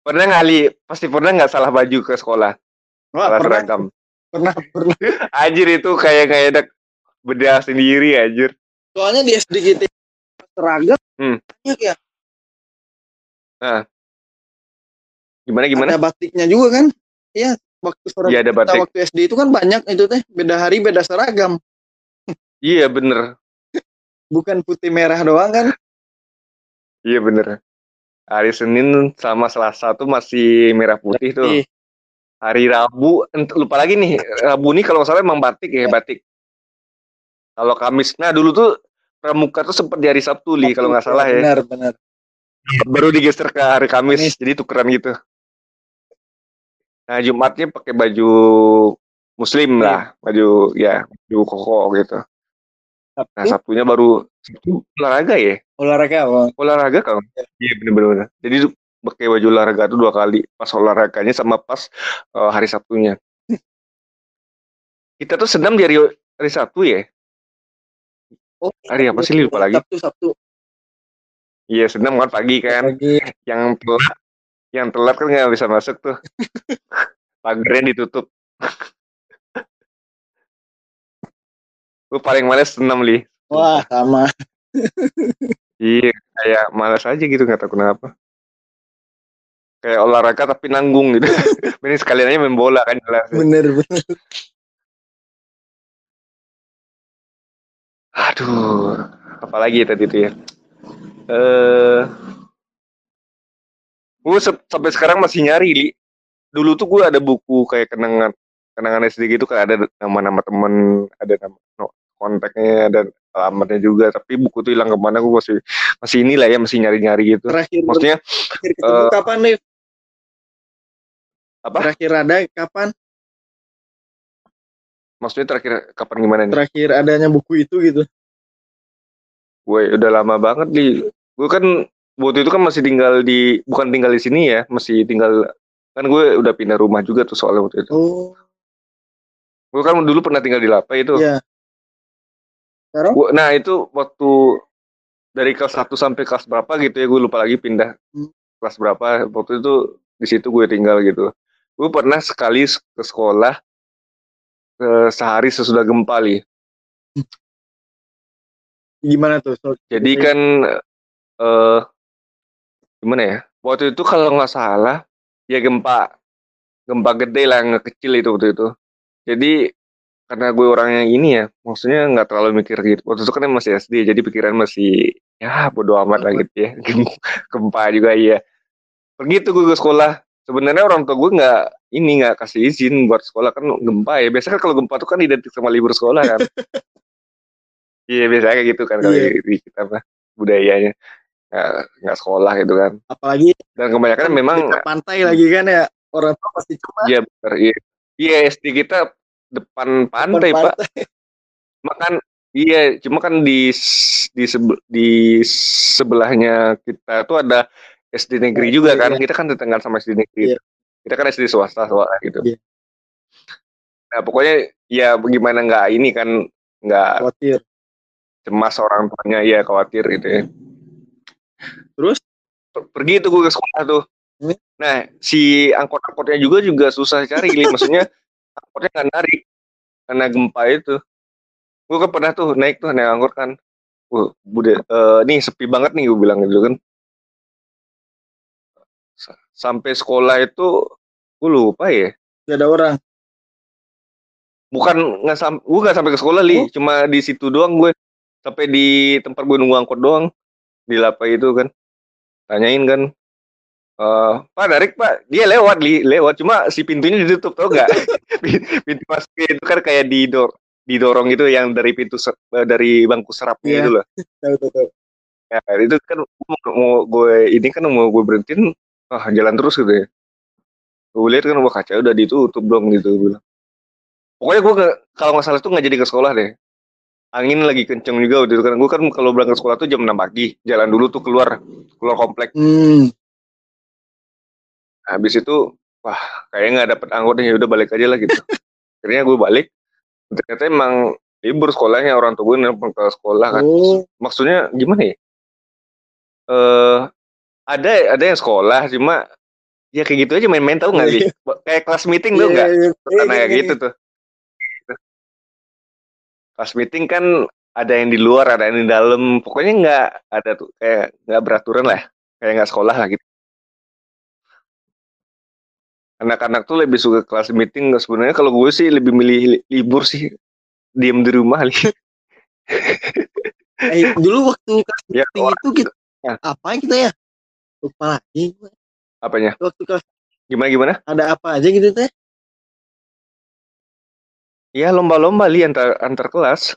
Pernah ngali pasti pernah nggak salah baju ke sekolah? Wah, salah pernah, seragam. Pernah, pernah. [LAUGHS] anjir itu kayak kayak ada bedah sendiri anjir. Soalnya di SD kita seragam Hmm. banyak ya. gimana gimana? Ada batiknya juga kan? Iya, waktu seragam Iya, ada batik. waktu SD itu kan banyak itu teh. Beda hari beda seragam, iya bener bukan putih merah doang kan? iya bener. Hari Senin sama Selasa tuh masih merah putih tuh. Ih, hari Rabu lupa lagi nih. Rabu nih kalau salah emang batik ya batik. Kalau Kamis nah dulu tuh pramuka tuh sempat di hari Sabtu li kalau nggak salah ya. Benar, benar. baru digeser ke hari Kamis Kamis. jadi tukeran gitu. Nah Jumatnya pakai baju Muslim lah baju ya baju koko gitu nah Sabtu Sabtunya baru Sabtu olahraga ya? Olahraga apa? olahraga kalau iya bener-bener. Jadi pakai baju olahraga tuh dua kali pas olahraganya sama pas eh, hari Sabtunya. Kita tuh senam di hari hari Sabtu ya? Oh, Hari apa sih, lupa lagi. Sabtu, Sabtu. iya senam kan pagi kan. Pagi. yang telat yang telat kan nggak bisa masuk tuh. [LAUGHS] Pagarnya ditutup gue paling males senam li Wah, sama. iya kayak malas aja gitu nggak tahu kenapa kayak olahraga tapi nanggung gitu [LAUGHS] ini sekalian aja main bola kan jelas Bener, bener. Aduh, apalagi ya tadi itu ya. Eh, gue se- sampai sekarang masih nyari, Li. Dulu tuh gue ada buku kayak kenangan kenangan SD gitu kan ada nama-nama temen, ada nama no, kontaknya dan alamatnya juga. Tapi buku tuh hilang ke mana gue masih masih inilah ya masih nyari-nyari gitu. Terakhir, Maksudnya terakhir ketemu eh, kapan nih? apa? Terakhir ada kapan? Maksudnya terakhir kapan gimana nih? Terakhir adanya buku itu gitu. Gue udah lama banget di. Gue kan waktu itu kan masih tinggal di bukan tinggal di sini ya, masih tinggal kan gue udah pindah rumah juga tuh soalnya waktu itu. Oh, Gue kan dulu pernah tinggal di Lapa itu. iya. Sekarang? Nah itu waktu dari kelas 1 sampai kelas berapa gitu ya gue lupa lagi pindah Hmm. kelas berapa waktu itu di situ gue tinggal gitu. Gue pernah sekali ke sekolah eh, sehari sesudah gempa li. Gimana tuh? So, Jadi kan eh gimana ya? Waktu itu kalau nggak salah ya gempa gempa gede lah nggak kecil itu waktu itu. Jadi karena gue orangnya ini ya, maksudnya nggak terlalu mikir gitu. Waktu itu kan masih SD, jadi pikiran masih ya bodo amat lah gitu ya. [LAUGHS] Gempa juga iya. Pergi tuh gue ke sekolah. Sebenarnya orang tua gue nggak ini nggak kasih izin buat sekolah kan gempa ya. Biasanya kan kalau gempa tuh kan identik sama libur sekolah kan. [LAUGHS] Iya biasanya kayak gitu kan kalau Iya. di kita mah budayanya nggak sekolah gitu kan. apalagi Dan kebanyakan memang pantai lagi kan ya. Orang tua pasti cuma Iya benar iya. Iya SD kita depan pantai pak. Makan iya cuma kan di di sebe- di sebelahnya kita tuh ada SD negeri Iya, juga iya. kan. Kita kan tetanggaan sama SD negeri. Iya. Kita kan SD swasta soalnya gitu. Iya. Nah pokoknya ya bagaimana nggak ini kan nggak khawatir. cemas orang tuanya ya khawatir gitu ya. Terus Per- pergi tuh gue ke sekolah tuh. Hmm. Nah, si angkot-angkotnya juga juga susah cari, maksudnya [LAUGHS] angkotnya nggak narik karena gempa itu. Gue kan pernah tuh naik tuh naik angkot kan. Wah, bude, eh, nih sepi banget nih gue bilang gitu kan. Sa- Sampai sekolah itu gue lupa ya. gak ada orang. Bukan nggak sam, gue nggak sampai ke sekolah li, Oh. cuma di situ doang gue. Sampai di tempat gue nunggu angkot doang di Lapa itu kan. Tanyain kan, eh Pak narik Pak, dia lewat li, lewat cuma si pintunya ditutup tau gak? [LAUGHS] [LAUGHS] Pintu masuknya itu kan kayak didor, didorong gitu yang dari pintu eh, dari bangku serapnya Iya. itu loh. [LAUGHS] Tahu tahu tahu. Ya, itu kan mau, gue ini kan mau gue berhentiin, ah jalan terus gitu ya. Gue lihat kan wah kaca udah ditutup dong gitu bilang. Pokoknya gue kalau nggak salah tuh nggak jadi ke sekolah deh. Angin lagi kenceng juga waktu itu kan. Gue kan kalau berangkat sekolah tuh jam 6 pagi. Jalan dulu tuh keluar keluar komplek. Hmm, Habis itu wah kayaknya nggak dapet anggotnya ya udah balik aja lah gitu. akhirnya gue balik ternyata emang libur sekolahnya orang tua gue nelfon ke sekolah kan. Oh, maksudnya gimana ya? Eh ada ada yang sekolah cuma ya kayak gitu aja main-main tau nggak Iya. Li? kayak kelas meeting tuh nggak? iya, iya, karena iya, kayak gitu tuh. Kelas meeting kan ada yang di luar ada yang di dalam. Pokoknya nggak ada tuh kayak nggak beraturan lah kayak nggak sekolah lah gitu anak-anak tuh lebih suka kelas meeting sebenarnya kalau gue sih lebih milih li- libur sih diem di rumah li [LAUGHS] Eh, dulu waktu kelas ya meeting itu kita Ya. apa kita ya? Lupa lagi. apanya Waktu kelas gimana gimana ada apa aja gitu teh? ya lomba-lomba li antar antar kelas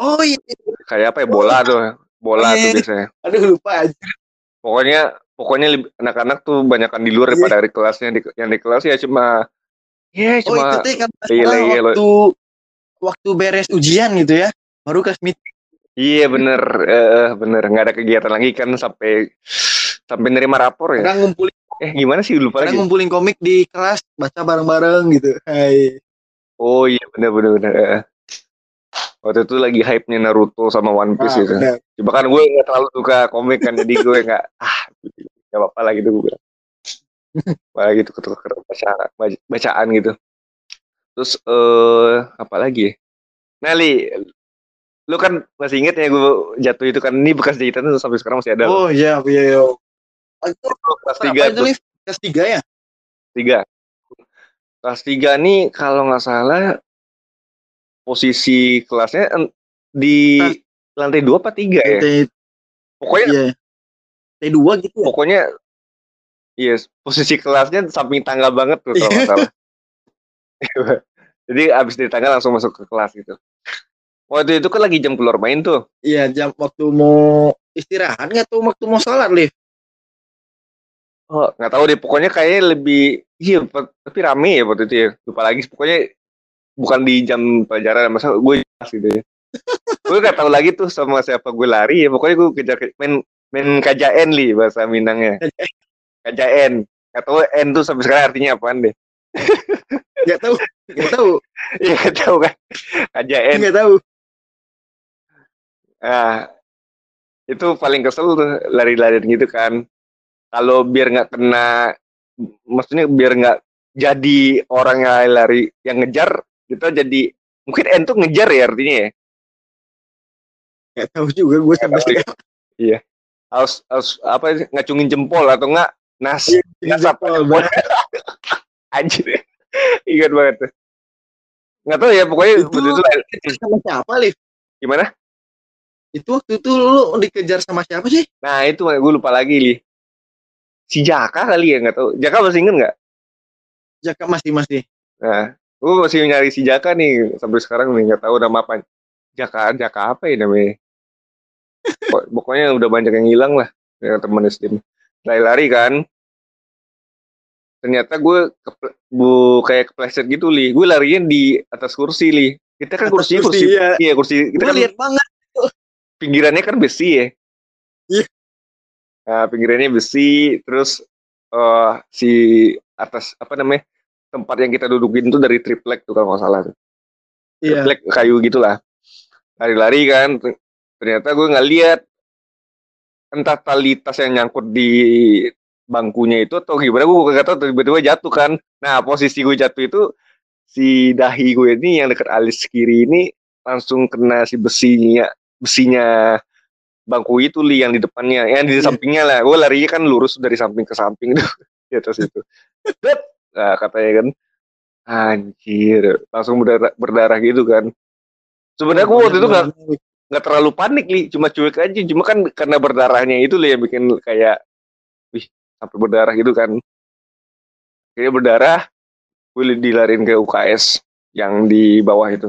Oh iya, kayak apa ya bola tuh bola tuh Iya. biasanya aduh lupa aja. pokoknya pokoknya anak-anak tuh banyakan di luar Iya. daripada di kelasnya di, yang di kelas ya cuma ya Oh itu cuma teh kan Iya, iya, waktu waktu beres ujian gitu ya, baru kelas meeting. iya bener eh, bener nggak ada kegiatan lagi kan sampai sampai nerima rapor ya Kadang ngumpulin, eh gimana sih lupa kadang lagi ngumpulin komik di kelas, baca bareng-bareng gitu. Hai. oh iya bener bener bener eh. Waktu itu lagi hype nya Naruto sama One Piece Ah, gitu cuma kan gue nggak terlalu suka komik kan jadi gue nggak [LAUGHS] ah nggak apa-apa lah gitu gue bilang Malah gitu ketukar baca, baca- bacaan gitu terus eh apa lagi ya? nah lu kan masih inget ya gue jatuh itu kan ini bekas jahitan tuh sampai sekarang masih ada. Oh iya, iya. iya. Itu kelas tiga itu? Kelas tiga ya? tiga kelas tiga nih kalau nggak salah posisi kelasnya di Kelas- lantai dua apa tiga ya? T, pokoknya iya. T2 gitu ya? pokoknya iya posisi kelasnya samping tangga banget tuh kalau nggak salah. [LAUGHS] Jadi abis dari tangga langsung masuk ke kelas gitu. Waktu itu kan lagi jam keluar main tuh. Iya, jam waktu mau istirahat nggak tuh waktu mau sholat, Liv? oh nggak tahu deh pokoknya kayaknya lebih iya tapi rame ya waktu itu ya. Lupa lagi pokoknya bukan di jam pelajaran masa gue jelas gitu ya. Gue nggak tahu lagi tuh sama siapa gue lari ya pokoknya gue kejar main main KJN li bahasa Minangnya. KJN nggak tahu N tuh sampai sekarang artinya apaan deh. Nggak tahu, nggak tahu, [LAUGHS] Iya nggak tahu kan. KJN nggak tahu. Nah, itu paling kesel tuh lari-larian gitu kan. Kalau biar nggak kena, maksudnya biar nggak jadi orang yang lari yang ngejar, kita jadi mungkin N tuh ngejar ya artinya ya. Nggak tahu juga gue sampai tahu ya. sekarang. Harus, harus apa ngacungin jempol atau enggak nas Iya, nas apa jempol, jempol. [LAUGHS] Anjir. Ingat banget tuh. Nggak tahu ya pokoknya Itu- waktu itu sama siapa, Liv? gimana? Itu waktu itu lu dikejar sama siapa sih? Nah itu gue lupa lagi li. Si Jaka kali ya nggak tahu. Jaka masih inget nggak? Jaka masih masih. Nah, gue masih nyari si Jaka nih sampai sekarang nih nggak tahu nama apa. Jaka, Jaka apa ya namanya? Pok- Pokoknya udah banyak yang hilang lah ya, teman SD. Lari-lari kan. Ternyata gue keple- bu kayak kepleset gitu li. Gue larinya di atas kursi li. Kita kan Atas kursinya kursi, kursi, iya. iya kursi. Kita Gue kan lihat banget. pinggirannya kan besi ya. Iya. Nah, pinggirannya besi, terus eh si atas apa namanya tempat yang kita dudukin tuh dari triplek tuh kalau nggak salah tuh. Iya. Triplek kayu gitulah. Lari-lari kan, ter- ternyata gue nggak lihat entah tali tas yang nyangkut di bangkunya itu atau gimana gue nggak tahu tiba-tiba jatuh kan. Nah posisi gue jatuh itu si dahi gue ini yang dekat alis kiri ini langsung kena si besinya besinya bangku itu li yang di depannya yang di Iya. sampingnya lah gue larinya kan lurus dari samping ke samping tuh [LAUGHS] di atas itu Bet! Nah katanya kan anjir langsung berdarah, berdarah gitu kan. Sebenarnya gue waktu itu nggak nggak terlalu panik li. Cuma cuek aja. Cuma kan karena berdarahnya itu li yang bikin kayak wih sampai berdarah gitu kan. Kayak berdarah gue dilarin ke UKS yang di bawah itu.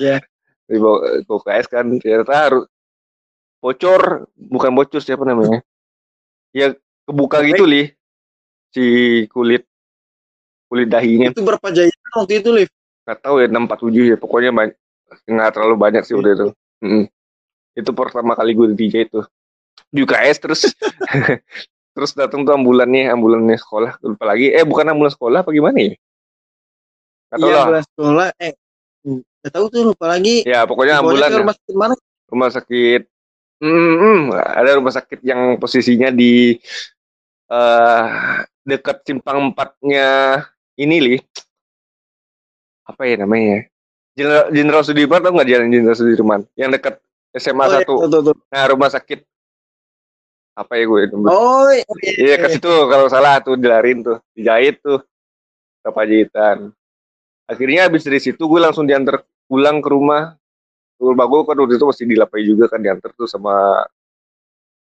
Iya. di bawah ke UKS kan. Ternyata harus bocor. Bukan bocor siapa namanya? Ya kebuka gitu li si kulit kulit dahinya Itu berapa jahitan waktu itu, Liv? nggak tahu ya enam empat tujuh ya pokoknya banyak nggak terlalu banyak sih waktu itu Mm. itu pertama kali gue di DJ itu di UKS terus [LAUGHS] terus datang tuh ambulannya ambulannya sekolah lupa lagi eh bukan ambulan sekolah apa gimana ya Atau Iya lah. ambulan sekolah. Eh, nggak tahu tuh lupa lagi. Ya pokoknya ambulan ya. rumah sakit mana? rumah sakit hmm, hmm, ada rumah sakit yang posisinya di eh dekat simpang empatnya ini li apa ya namanya Jenderal Jenderal Sudirman tau nggak jalan Jenderal Sudirman? Yang dekat SMA Oh, iya, tuh, tuh, nah rumah sakit. Apa ya gue? Oh, iya, iya ke situ kalau salah tuh dilarin tuh. Dijahit tuh. Ke pajitan akhirnya habis dari situ gue langsung diantar pulang ke rumah. Rumah gue kan waktu itu masih dilapai juga kan diantar tuh sama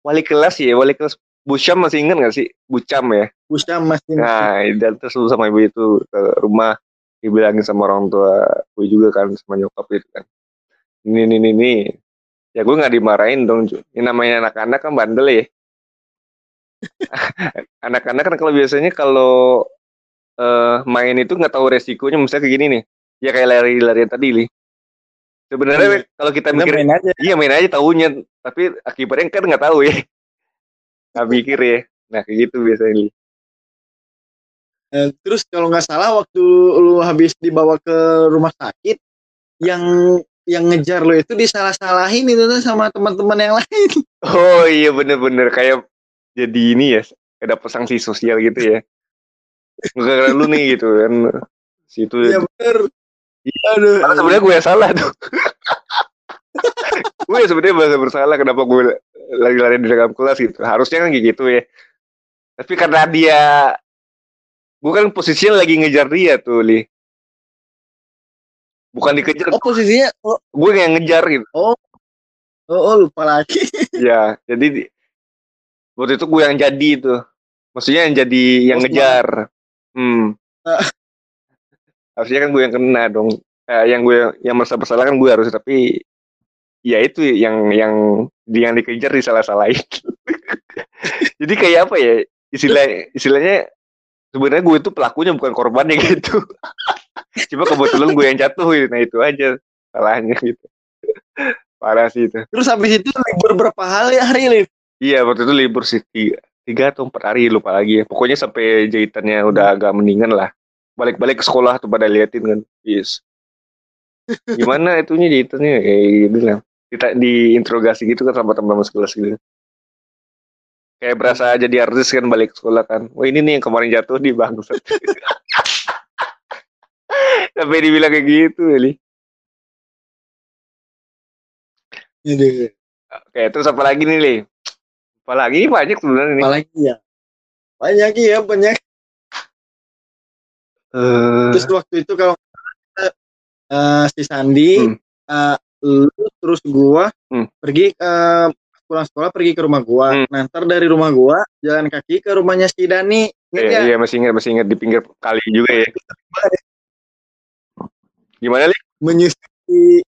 wali kelas ya wali kelas Bucam masih ingat gak sih Bucam ya Busham masih. nah diantar tuh sama ibu itu ke rumah dibilangin sama orang tua gue juga kan sama nyokap itu kan ini ini ini, ini. ya gue nggak dimarahin dong ini namanya anak-anak kan bandel ya [LAUGHS] anak-anak kan kalau biasanya kalau eh, main itu nggak tahu resikonya misalnya kayak gini nih ya kayak lari-larian tadi li sebenarnya Iya. kalau kita Kita mikir main aja. iya main aja tahunya tapi akibatnya kan nggak tahu ya nggak mikir ya nah kayak gitu biasanya li Eh, terus kalau nggak salah waktu lu habis dibawa ke rumah sakit, yang yang ngejar lo itu disalah-salahin itu tuh sama teman-teman yang lain. [LAUGHS] oh iya bener-bener kayak jadi ini ya ada sanksi sosial gitu ya nggak lu nih gitu kan situ Iya bener. Iya. Aduh. Karena sebenarnya gue yang salah tuh. [LAUGHS] gue ya sebenarnya merasa bersalah kenapa gue lari-lari di dalam kelas gitu. Harusnya kan kayak gitu ya. Tapi karena dia gue kan posisinya lagi ngejar dia tuh, Li. Bukan dikejar, Oh posisinya, oh, gue yang ngejar gitu. oh, oh lupa lagi. [LAUGHS] Ya, jadi di- waktu itu gue yang jadi itu. Maksudnya yang jadi yang Oh, ngejar. Hmm. Ah. Harusnya kan gue yang kena dong. Eh, yang gue yang merasa bersalah kan gue harus tapi ya itu yang yang yang dikejar disalah-salahin. [LAUGHS] jadi kayak apa ya? Istilah istilahnya sebenarnya gue itu pelakunya bukan korbannya [LAUGHS] gitu. Cuma kebetulan gue yang jatuh gitu. Nah itu aja salahnya gitu. Parah sih itu. Terus habis itu libur berapa hari hari Liv? Iya waktu itu libur sih tiga, tiga atau empat hari lupa lagi ya. Pokoknya sampai jahitannya udah agak mendingan lah. Balik-balik ke sekolah tuh pada liatin kan. Yes. Gimana itunya jahitannya kayak gitu lah. Kita diinterogasi gitu kan sama teman-teman sekelas gitu. Kayak berasa jadi artis kan balik ke sekolah kan. Wah ini nih yang kemarin jatuh di bangsat. [LAUGHS] Sampai dibilang kayak gitu Eli. Oke terus apa lagi nih Li? Apa lagi banyak sebenarnya nih. apalagi ya? Banyak ya, banyak. Eh, Terus waktu itu kalau eh, si Sandi, Hmm. eh, lu terus gua Hmm. pergi ke pulang sekolah pergi ke rumah gua. Hmm. Nah, ntar dari rumah gua jalan kaki ke rumahnya si Dani. Ingat Iya, ya? iya masih ingat masih ingat di pinggir kali juga ya. Gimana li? Menyusuri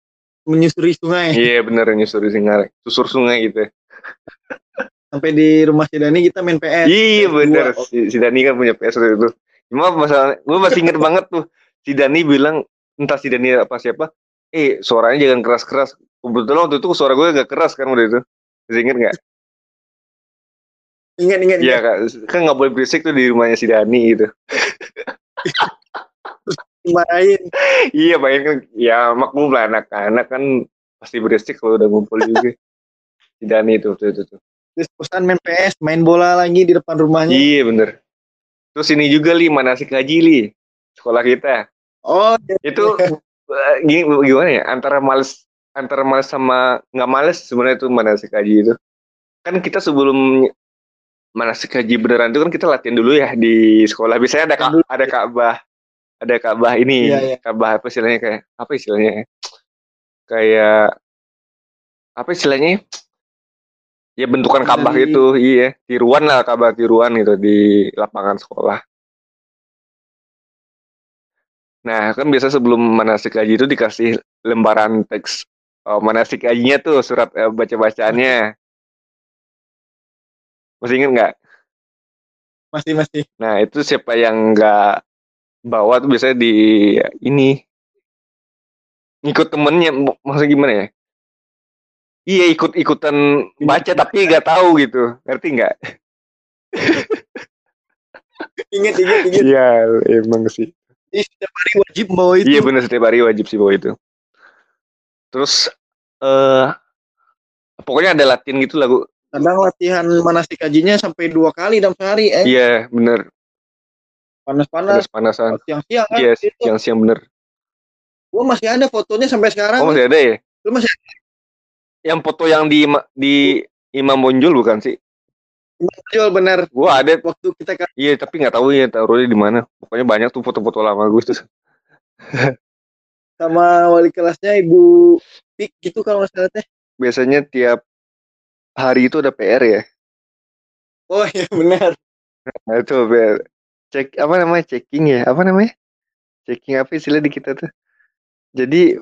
menyusuri sungai Iya bener nyusuri singar, susur sungai gitu. sampai di rumah si Dani kita main PS. Iya bener. dua. Si, si Dani kan punya PS itu. Cuma masalah, gue masih inget banget tuh. Si Dani bilang entah si Dani apa siapa. Eh suaranya jangan keras-keras. Kebetulan waktu itu suara gue agak keras kan waktu itu. Masih inget nggak? Ingat ingat Iya ingat. kan, nggak boleh berisik tuh di rumahnya si Dani gitu. [LAUGHS] Dimarahin. iya main kan, ya maklum lah anak-anak kan pasti berisik kalau udah ngumpul juga. Si Dani itu tuh, tuh, tuh. Terus kosan main PS, main bola lagi di depan rumahnya. Iya bener. Terus ini juga li manasik haji li sekolah kita. Oh, iya. Itu eh, gini gimana ya antara males antara males sama nggak males sebenarnya itu manasik haji itu. Kan kita sebelum manasik haji beneran itu kan kita latihan dulu ya di sekolah. Biasanya ada ka- ada Ka'bah, ada Ka'bah ini, Iya, iya. Ka'bah apa istilahnya kayak apa istilahnya? ya? Kayak apa istilahnya? Ya bentukan Ka'bah itu, iya, tiruan lah Ka'bah tiruan gitu di lapangan sekolah. Nah, kan biasa sebelum manasik haji itu dikasih lembaran teks oh, manasik hajinya tuh surat eh, baca-bacaannya. Masih inget nggak? masih masih. Nah, itu siapa yang nggak bawa tuh biasanya di ini ikut temennya, maksudnya gimana ya? Iya ikut-ikutan baca tapi nggak tahu gitu, ngerti nggak? Ingat ingat ingat. Iya emang sih. Ih, setiap hari wajib bawa itu. Iya bener setiap hari wajib sih bawa itu. Terus eh pokoknya ada latihan gitu lah, Bu. Kadang latihan manasik hajinya sampai dua kali dalam sehari. Eh, Iya, bener. panas-panas. Panas-panasan. Siang-siang kan. Iya, Itu. siang-siang bener. Gua masih ada fotonya sampai sekarang. Oh, masih ada ya? Lu masih Yang foto yang di di Imam Bonjol bukan sih? Jual benar Gua ada. waktu kita kan Iya, tapi nggak tahu ya taruhnya di mana. Pokoknya banyak tuh foto-foto lama gue tuh. sama wali kelasnya Ibu Pik gitu kalau nggak salah teh. Biasanya tiap hari itu ada PR ya. Oh iya benar. Nah, itu PR. Cek apa namanya? Checking ya? Apa namanya? Checking apa istilah di kita tuh? Jadi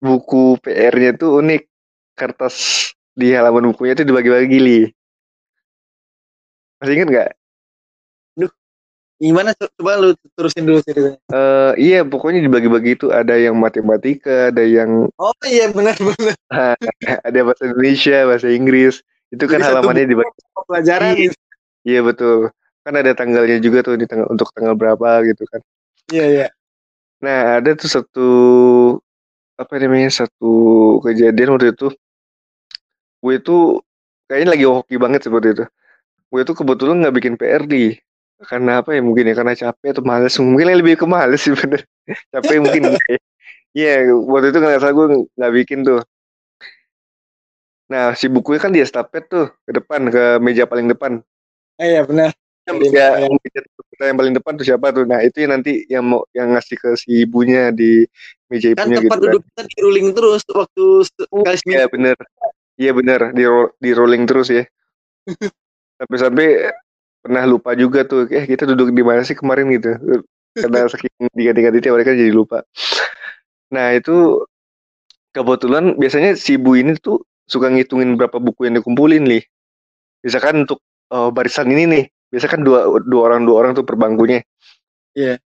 buku PR-nya tuh unik. Kertas di halaman bukunya tuh dibagi-bagi li. Masih inget nggak? Gimana Co- coba lu terusin dulu ceritanya. Eh iya, pokoknya dibagi-bagi itu ada yang matematika, ada yang Oh iya benar benar. [LAUGHS] ada bahasa Indonesia, bahasa Inggris. Itu kan Jadi halamannya dibagi. Pelajaran Iya. Iya betul. Kan ada tanggalnya juga tuh di tanggal untuk tanggal berapa gitu kan. Iya iya. Nah, ada tuh satu apa namanya satu kejadian waktu itu. Gue itu kayaknya lagi hoki banget seperti itu. Gue itu kebetulan nggak bikin PR di karena apa ya mungkin ya karena capek atau males mungkin lebih ke males sih [LAUGHS] bener capek mungkin ya. Iya waktu itu nggak salah gue nggak bikin tuh. Nah si bukunya kan di estafet tuh ke depan ke meja paling depan. Eh, iya benar. Meja kita yang paling depan tuh siapa tuh? Nah itu yang nanti yang mau yang ngasih ke si ibunya di meja Kan ibunya tempat gitu kan. duduk kita di ruling terus waktu seminggu. Iya bener, iya bener di ro- di rolling terus ya. [LAUGHS] Sampai-sampai pernah lupa juga tuh, eh kita duduk di mana sih kemarin gitu. Karena [LAUGHS] saking diganti-ganti tiap hari kan jadi lupa. Nah itu kebetulan biasanya si ibu ini tuh suka ngitungin berapa buku yang dikumpulin nih. Misalkan untuk eh, barisan ini nih, biasa kan dua, dua orang dua orang tuh per bangkunya. Iya.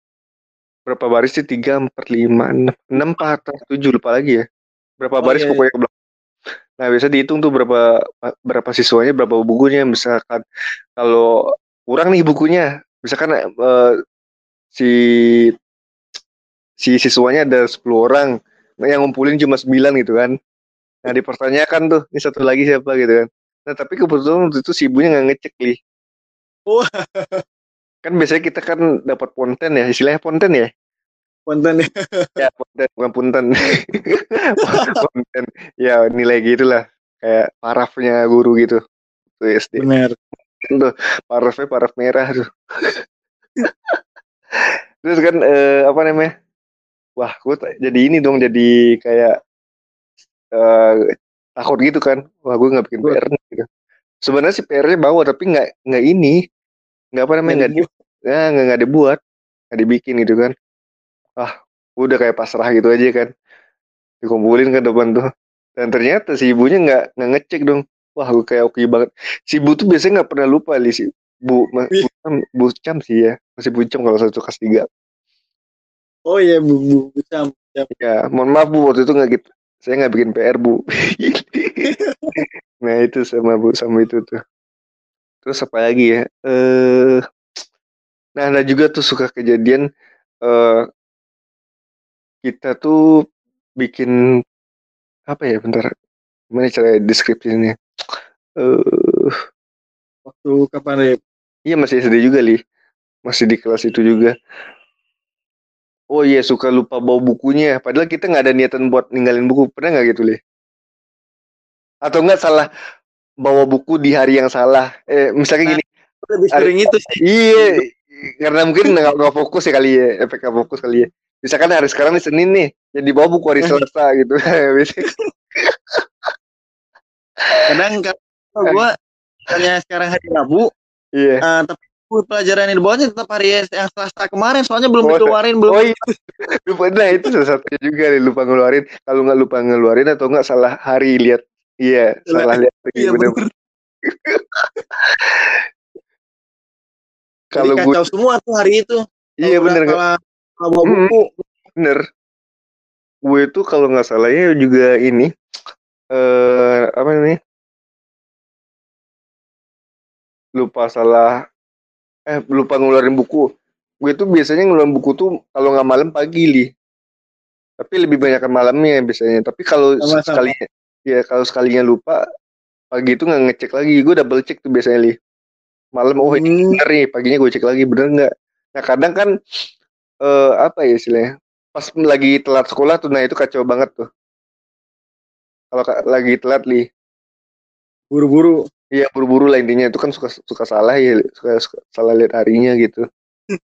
Berapa baris sih? Tiga, empat, lima, enam, enam, empat, tujuh lupa lagi ya. Berapa Oh, baris iya, iya. pokoknya ke belakang. Nah biasa dihitung tuh berapa berapa siswanya, berapa bukunya. Misalkan kalau kurang nih bukunya, misalkan eh, si si siswanya ada 10 orang, nah yang ngumpulin cuma 9 gitu kan. Nah dipertanyakan tuh, ini satu lagi siapa gitu kan. Nah tapi kebetulan waktu itu si ibunya nggak ngecek nih. Wah. Kan biasanya kita kan dapat ponten ya, istilahnya ponten ya. Konten [LAUGHS] ya. Ya ponten bukan punten. [LAUGHS] ponten. Ya nilai gitulah. Kayak parafnya guru gitu. Tuh SD. Benar. Tuh parafnya paraf merah tuh. [LAUGHS] Terus kan eh, apa namanya? Wah, gue jadi ini dong, jadi kayak eh, takut gitu kan. Wah, gue nggak bikin Betul. PR gitu. Sebenarnya sih PR-nya bawa, tapi nggak nggak ini, nggak apa namanya nggak nggak nggak nggak dibuat, nggak dibikin gitu kan. Ah, udah kayak pasrah gitu aja kan. Dikumpulin ke depan tuh. Dan ternyata si ibunya nggak nggak ngecek dong. Wah, gue kayak oke banget. Si ibu tuh biasanya nggak pernah lupa li si Bu, ma-. Bu, Cam, Bu Cam sih ya, masih Bu Cam kalau satu kelas tiga. Oh iya bu bu bu Cam. Cam. Ya, mohon maaf Bu, waktu itu nggak gitu. Saya nggak bikin PR Bu. [LAUGHS] nah itu sama Bu, sama itu tuh. Terus apa lagi ya? Eh, nah ada juga tuh suka kejadian eh kita tuh bikin apa ya? Bentar, gimana cara deskripsinya? Eh, Waktu kapan Rip? iya masih SD juga li, masih di kelas itu juga. Oh iya suka lupa bawa bukunya, padahal kita nggak ada niatan buat ninggalin buku. Pernah nggak gitu li? Atau nggak salah bawa buku di hari yang salah? Eh misalnya gini. Lebih sering itu sih. Iya, karena mungkin nggak fokus ya kali ya, efek fokus kali ya. Misalkan hari sekarang nih Senin nih, jadi bawa buku hari Selasa gitu. [LAUGHS] Kadang kalau gua misalnya sekarang hari Rabu, Iya. eh, tapi buku pelajaran yang dibawanya tetap hari yang Selasa kemarin soalnya belum Oh, dikeluarin belum Oh iya, lupa. Nah itu salah satunya juga nih, lupa ngeluarin. Kalau nggak lupa ngeluarin atau nggak salah hari lihat. Iya, Salah- salah lihat Iya bener. bener. [LAUGHS] Kalau gue, semua tuh hari itu. iya bener Kalau bawa Hmm. buku, bener. Gue tuh kalau nggak salah ya juga ini, eh apa namanya? Lupa salah, eh lupa ngeluarin buku. gue tuh biasanya ngeluarin buku tuh kalau nggak malam pagi li. Tapi lebih banyak malamnya biasanya. Tapi kalau sekalinya ya kalau sekalinya lupa pagi itu nggak ngecek lagi. Gue double cek tuh biasanya li. Malam oh ini Hmm, bener nih paginya gue cek lagi. Bener nggak? Nah kadang kan eh apa ya istilahnya pas lagi telat sekolah tuh nah itu kacau banget tuh. Kalau ka- lagi telat li buru-buru. Iya buru-buru lah intinya. Itu kan suka suka salah ya suka, suka salah lihat harinya gitu. [LAUGHS]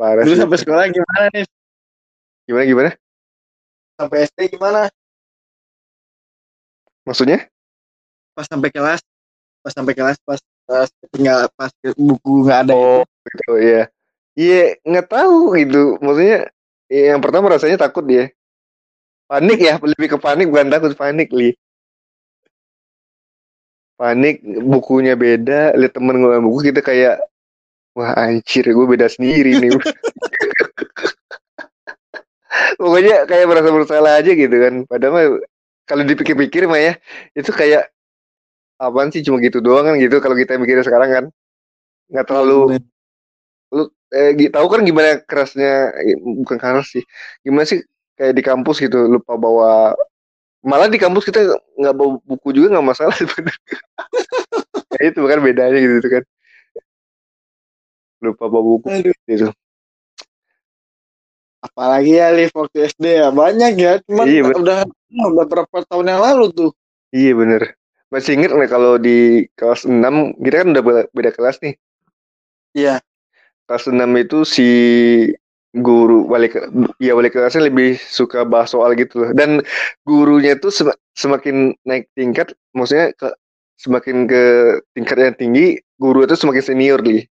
Parah Dulu sih. sampai sekolah gimana nih? gimana gimana? Sampai SD gimana? maksudnya? Pas sampai kelas, pas sampai kelas, pas pas tinggal pas buku nggak ada oh gitu ya iya nggak tahu gitu. Maksudnya ya, yang pertama rasanya takut dia. Panik ya lebih ke panik bukan takut panik li. Panik bukunya beda lihat temen ngeluarin buku kita kayak wah anjir gue beda sendiri nih. [LAUGHS] Pokoknya kayak merasa bersalah aja gitu kan. Padahal kalau dipikir-pikir mah ya itu kayak apaan sih cuma gitu doang kan gitu kalau kita mikirnya sekarang kan. Nggak terlalu lu eh, tahu kan gimana kerasnya bukan keras sih gimana sih kayak di kampus gitu lupa bawa malah di kampus kita nggak bawa buku juga nggak masalah [LAUGHS] sebenarnya ya itu kan bedanya gitu kan lupa bawa buku Aduh. gitu Apalagi ya Liv waktu SD ya banyak ya. Cuman Iya, bener. udah udah berapa tahun yang lalu tuh. iya bener masih inget nggak kalau di kelas 6 kita kan udah beda kelas nih Iya. Kelas 6 itu si guru wali ya wali kelasnya lebih suka bahas soal gitu loh dan gurunya sem- semakin naik tingkat maksudnya ke semakin ke tingkat yang tinggi guru itu semakin senior li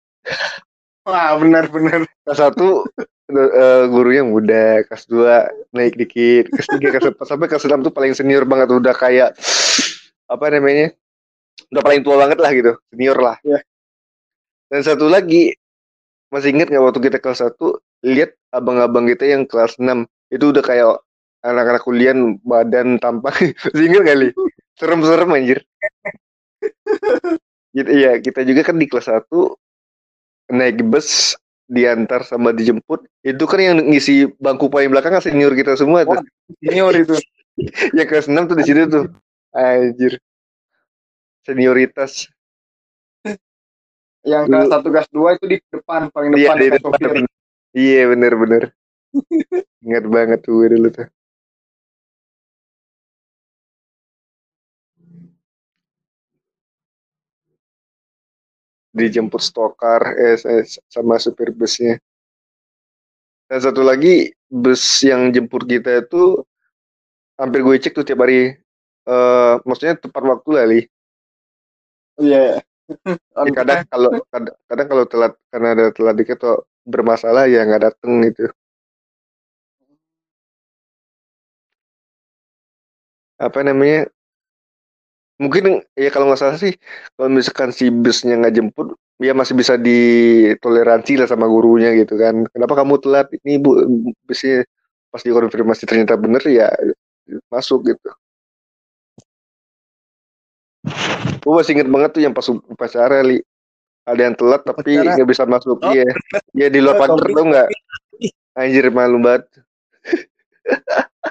Wah benar-benar. kelas satu eh, gurunya muda kelas 2 naik dikit kelas 3 kelas 4 sampai kelas 6 tuh paling senior banget udah kayak apa namanya udah paling tua banget lah gitu senior lah Iya. dan satu lagi masih inget nggak waktu kita kelas 1 lihat abang-abang kita yang kelas 6 itu udah kayak anak-anak kuliah badan tampak. [LAUGHS] Masih inget kali serem-serem anjir. Gitu iya kita juga kan di kelas 1 naik bus diantar sama dijemput. Itu kan yang ngisi bangku paling belakang kan senior kita semua tuh. Senior itu. [LAUGHS] yang kelas 6 tuh di situ tuh. Anjir. Senioritas Yang kelas satu kelas dua itu di depan paling iya depan di depan iya bener bener. [LAUGHS] Ingat banget tuh gue dulu tuh. Dijemput stokar eh, eh, sama supir busnya. Dan satu lagi bus yang jemput kita itu hampir gue cek tuh tiap hari. Eh maksudnya tepat waktu lah li Iya. Ya, kadang kalau kadang, kadang kalau telat karena ada telat dikit atau bermasalah ya nggak dateng gitu. Apa namanya? Mungkin ya kalau nggak salah sih kalau misalkan si busnya nggak jemput ya masih bisa ditoleransi lah sama gurunya gitu kan. Kenapa kamu telat? Ini bu busnya pas dikonfirmasi ternyata bener ya masuk gitu gue masih inget banget tuh yang pas upacara li ada yang telat tapi nggak bisa masuk. Oh, iya. Ya di luar pagar tuh nggak? Anjir malu banget. [LAUGHS]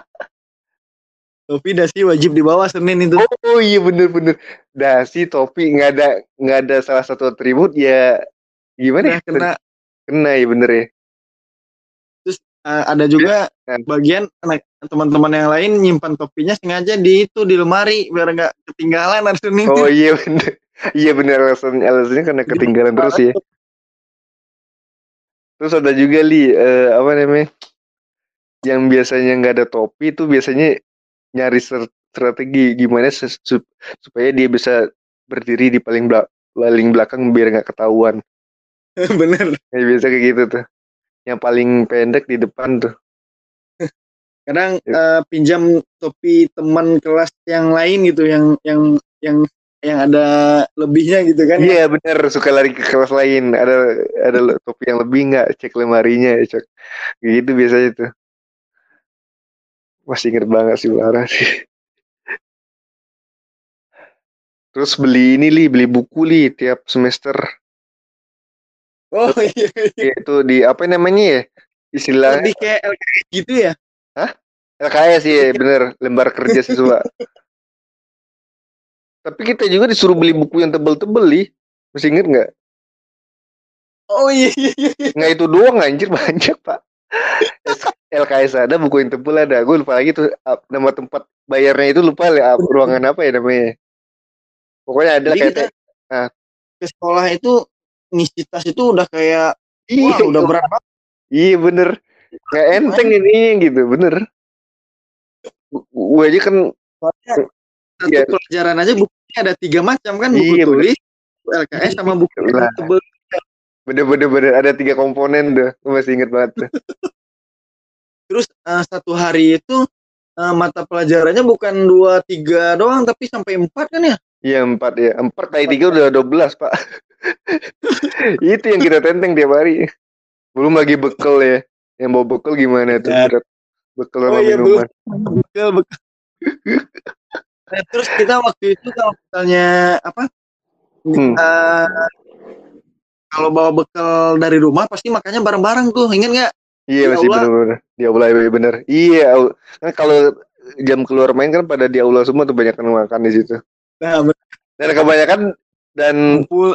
Topi dasi wajib dibawa Senin itu. oh iya bener-bener dasi topi nggak ada nggak ada salah satu atribut ya gimana Udah ya kena. Kena ya bener ya. Eh, ada juga Iya. bagian anak teman-teman yang lain nyimpan topinya sengaja di itu di lemari biar nggak ketinggalan hari Senin. Oh iya bener. Iya bener alasan alasannya karena ketinggalan terus ya. Terus ada juga li eh, apa namanya? Yang biasanya nggak ada topi itu biasanya nyari strategi gimana supaya dia bisa berdiri di paling belak paling belakang biar nggak ketahuan. [LAUGHS] Bener. Ya, biasa kayak gitu tuh. Yang paling pendek di depan tuh. Kadang eh, pinjam topi teman kelas yang lain gitu yang yang yang yang ada lebihnya gitu kan. Iya bener suka lari ke kelas lain. Ada ada topi yang lebih nggak cek lemarinya cek. Kayak gitu biasanya tuh. Masih inget banget sih parah sih. Terus beli ini li, beli buku li tiap semester. Oh iya, iya. itu di apa namanya ya istilah lebih kayak LKS gitu ya. LKS ya bener lembar kerja siswa. [LAUGHS] Tapi kita juga disuruh beli buku yang tebel-tebel nih masih inget nggak? Oh iya, iya, iya. nggak itu doang anjir [LAUGHS] banyak pak. LKS ada buku yang tebel ada. Gue lupa lagi tuh nama tempat bayarnya itu lupa ya ruangan apa ya namanya? Pokoknya ada Jadi kayak kita ke sekolah itu ngisi tas itu udah kayak iya wah udah berat banget. iya bener nggak enteng ini gitu. Bener. Gue aja kan satu Iya. pelajaran aja bukunya ada tiga macam kan buku Iya, bener. tulis, LKS sama buku tebel. bener bener bener. Ada tiga komponen tuh. Gue masih inget banget tuh. Terus eh, satu hari itu eh, mata pelajarannya bukan dua tiga doang tapi sampai empat kan ya? Iya empat ya empat kali tiga udah dua belas pak. [LAUGHS] Itu yang kita tenteng tiap hari. Belum lagi bekal ya yang bawa bekal gimana tuh Ya. bekal sama Oh iya, minuman Betul, betul. Nah, [LAUGHS] terus kita waktu itu kalau misalnya apa? Hmm. eh, kalau bawa bekal dari rumah pasti makannya bareng-bareng tuh, ingat nggak? iya Di masih aula. bener-bener di aula iya bener iya au- kan kalau jam keluar main kan pada di aula semua tuh banyak yang makan di situ Nah, betul. dan kebanyakan dan kumpul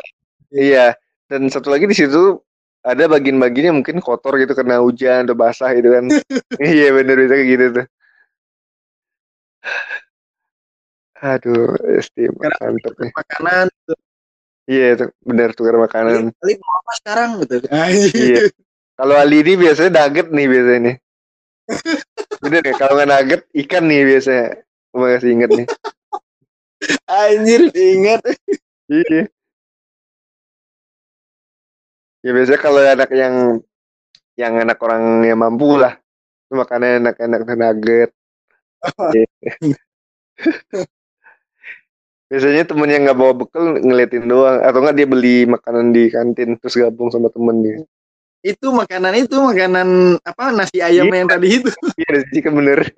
iya dan satu lagi di situ ada bagian-bagiannya mungkin kotor gitu karena hujan atau basah gitu kan. [LAUGHS] Iya bener bisa kayak gitu tuh. Aduh Karena- mantep nih. makanan. iya itu bener tukar makanan. Ali mau apa sekarang gitu. Iya. kalau Ali ini biasanya nugget nih biasanya nih. [LAUGHS] Bener ya kalau nggak nugget ikan nih biasanya. Masih inget nih. [LAUGHS] Anjir, ingat. iya ya biasanya kalau anak yang yang anak orang yang mampu lah. Makannya enak-enak nugget. [LAUGHS] Biasanya temen yang nggak bawa bekal ngeliatin doang. Atau nggak dia beli makanan di kantin terus gabung sama temennya Itu makanan itu makanan apa nasi ayam Iya. yang tadi itu. iya sih kan bener [LAUGHS]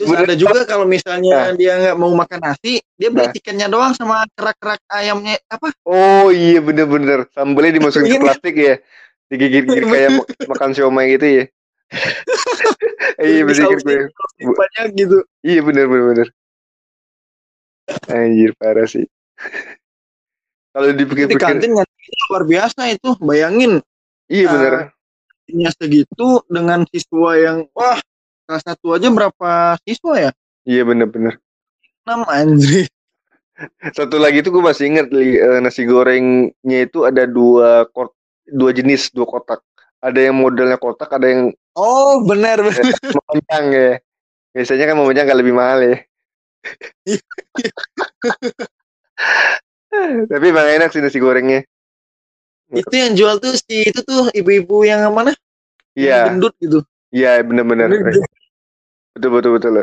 Terus Bener. ada juga kalau misalnya dia nggak mau makan nasi, dia beli Nah. chickennya doang sama kerak-kerak ayamnya apa? oh iya bener-bener sambelnya dimasukin ke Iya. plastik ya digigit-gigit kayak mak- makan siomay gitu ya [LAUGHS] iya bener gue banyak gitu. iya bener bener bener anjir parah sih kalau Di dipikir-pikir kantin ngantrinya luar biasa itu. Bayangin iya bener ngantrinya segitu dengan siswa yang wah kelas satu aja berapa siswa ya? iya bener-bener 6 anjir. [LAUGHS] Satu lagi itu gue masih inget eh, nasi gorengnya itu ada dua kot, dua jenis dua kotak. Ada yang modelnya kotak, ada yang Oh, benar [LAUGHS] benar. memanjang ya. Biasanya kan memanjang nggak lebih mahal ya. [LAUGHS] Tapi emang enak sih nasi gorengnya. itu yang jual tuh si itu tuh ibu-ibu yang mana? Iya, gendut gitu. iya bener-bener. Betul betul betul.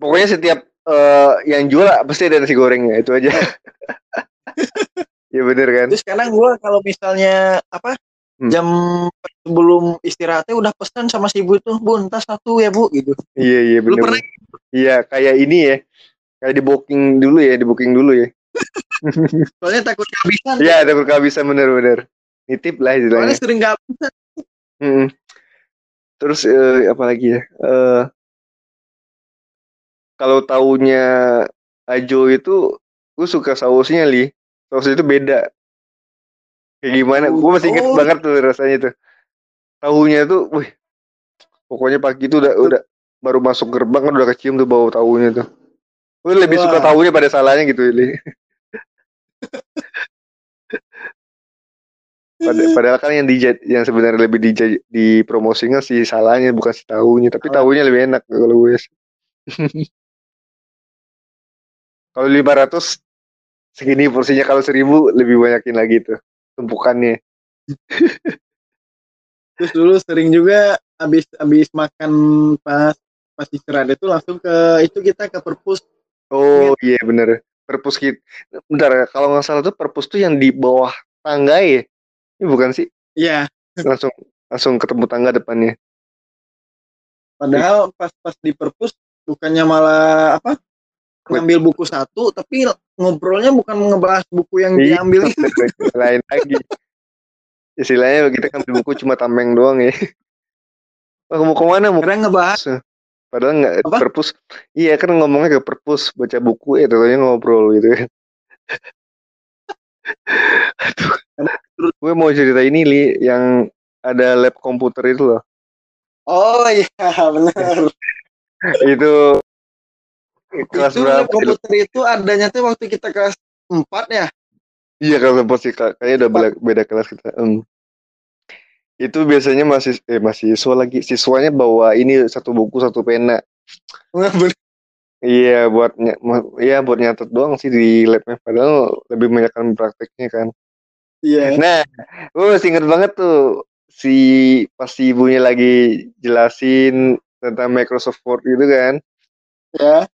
Pokoknya setiap eh, yang jual pasti ada nasi gorengnya itu aja. [LAUGHS] Iya bener kan? Terus sekarang gua kalau misalnya apa Hmm. jam sebelum istirahatnya udah pesan sama si ibu itu, bu entah satu ya bu gitu. Iya iya bener. pernah Iya kayak ini ya. Kayak di booking dulu ya, di booking dulu ya. [LAUGHS] soalnya takut kehabisan. Iya, ada kehabisan bener-bener. Nitip lah Soalnya istilahnya. sering kehabisan. Terus eh, apa lagi ya? Eh, kalau taunya Ajo itu, gue suka sausnya li. Sausnya itu beda. Kayak gimana? Gue masih inget Oh. banget tuh rasanya tuh. Tahunya tuh, wih. Pokoknya pagi itu udah udah baru masuk gerbang kan udah kecium tuh bau tahunya tuh. Gue lebih suka tahunya pada salahnya gitu li. [LAUGHS] Pada- padahal kan yang di yang sebenarnya lebih di dipromosikan si salahnya bukan si tahunya tapi Oh. tahunya lebih enak kalau gue [LAUGHS] kalau 500 segini porsinya kalau 1000 lebih banyakin lagi tuh tumpukannya. [LAUGHS] Terus dulu sering juga habis habis makan pas pas istirahat itu langsung ke itu kita ke perpus. oh iya bener. Perpus kit bentar kalau nggak salah tuh perpus tuh yang di bawah tangga ya ini bukan sih Iya, langsung langsung ketemu tangga depannya padahal pas pas di perpus bukannya malah apa? Ngambil buku satu tapi ngobrolnya bukan ngebahas buku yang Iya, diambil [LAUGHS] itu. lain lagi. Istilahnya kita kan buku cuma tameng doang ya. Oh, [LAUGHS] mau ke mana mau Kira ngebahas Padahal nggak perpus. Iya kan ngomongnya ke perpus baca buku ya tentunya ngobrol gitu [LAUGHS] kan. Aduh. Gue mau cerita ini li yang ada lab komputer itu loh. Oh iya benar. itu kelas itu berapa? lab komputer itu adanya tuh waktu kita kelas 4 ya. Iya kelas berapa sih kak? Kayaknya udah beda, beda kelas kita. Em. Itu biasanya masih eh mahasiswa lagi siswanya bawa ini satu buku satu pena. Iya buat iya buat nyatet doang sih di labnya. Padahal lebih banyak kan prakteknya kan. Iya. Nah, gue masih inget banget tuh si pas si ibunya lagi jelasin tentang Microsoft Word gitu kan. Ya.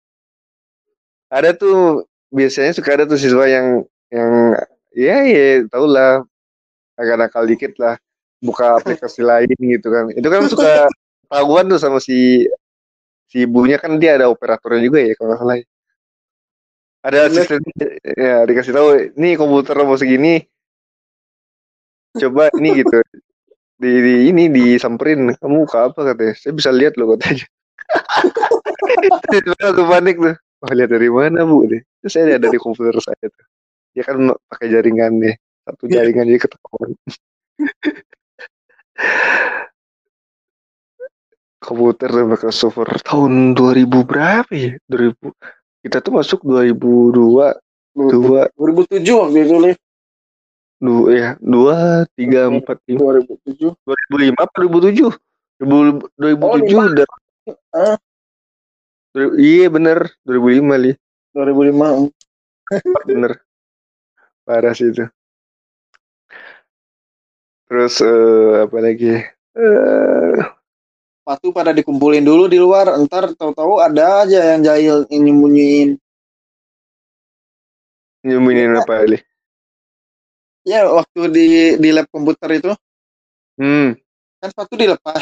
Ada tuh biasanya suka ada tuh siswa yang yang ya ya tau lah agak nakal dikit lah buka [LAUGHS] aplikasi lain gitu kan. Itu kan suka [LAUGHS] tahuan tuh sama si si ibunya kan dia ada operatornya juga ya kalau nggak salah. ya. Ada Bener. asisten ya dikasih tahu ini komputer mau segini coba ini gitu. Di, di ini disamperin kamu buka apa katanya. Saya bisa lihat loh katanya. [LAUGHS] Terus aku panik tuh. Wah lihat dari mana bu? Deh terus saya lihat dari komputer saya tuh. Dia kan pakai jaringannya satu Iya. jaringan jadi ketahuan. [LAUGHS] Komputer dan Microsoft tahun 2000 berapa ya? 2000 kita tuh masuk 2002 dua 2007 waktu itu Liv. Dua ya dua tiga empat lima. 2007. 2005 apa 2007 2007 Oh, lima. udah. Ah. Dua- iya bener. 2005 li. 2005. bener. Parah sih itu. Terus eh, apa lagi? Eh. Sepatu pada dikumpulin dulu di luar, ntar tahu-tahu ada aja yang jahil yang nyembunyiin. nyembunyiin apa li Ya waktu di di lab komputer itu hmm kan sepatu dilepas.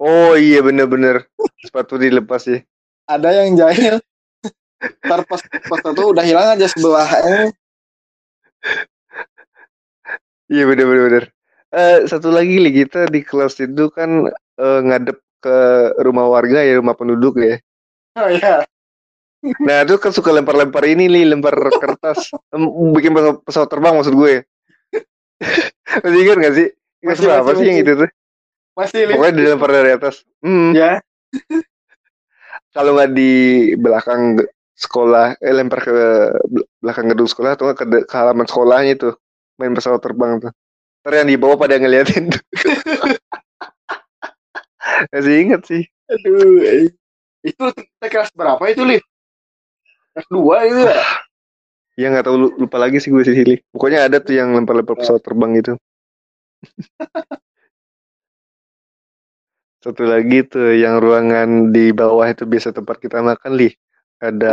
oh iya bener-bener sepatu dilepas sih Ada yang jahil. Ntar pas pas udah hilang aja sebelahnya. iya bener-bener bener. Eh, satu lagi li kita di kelas itu kan eh, ngadep ke rumah warga ya rumah penduduk ya Oh iya. Nah itu kan suka lempar-lempar ini nih, lempar kertas, bikin pesawat, pesawat terbang maksud gue. [LAUGHS] Masih ingat gak sih? Ingat Masih, apa sih yang itu tuh? Masih. Pokoknya dilempar dari atas. Hmm, Ya. Kalau nggak di belakang sekolah, eh lempar ke bel- belakang gedung sekolah atau ke, ke halaman sekolahnya tuh, main pesawat terbang tuh. Ntar yang di bawah pada ngeliatin tuh. [LAUGHS] Masih ingat sih. Aduh. eh. Itu kita kelas berapa itu Liv? 2 itu ya? Ya nggak tahu lu- lupa lagi sih gue sih. Pokoknya ada tuh yang lempar-lempar pesawat terbang gitu. [LAUGHS] Satu lagi tuh yang ruangan di bawah itu biasa tempat kita makan li. Ada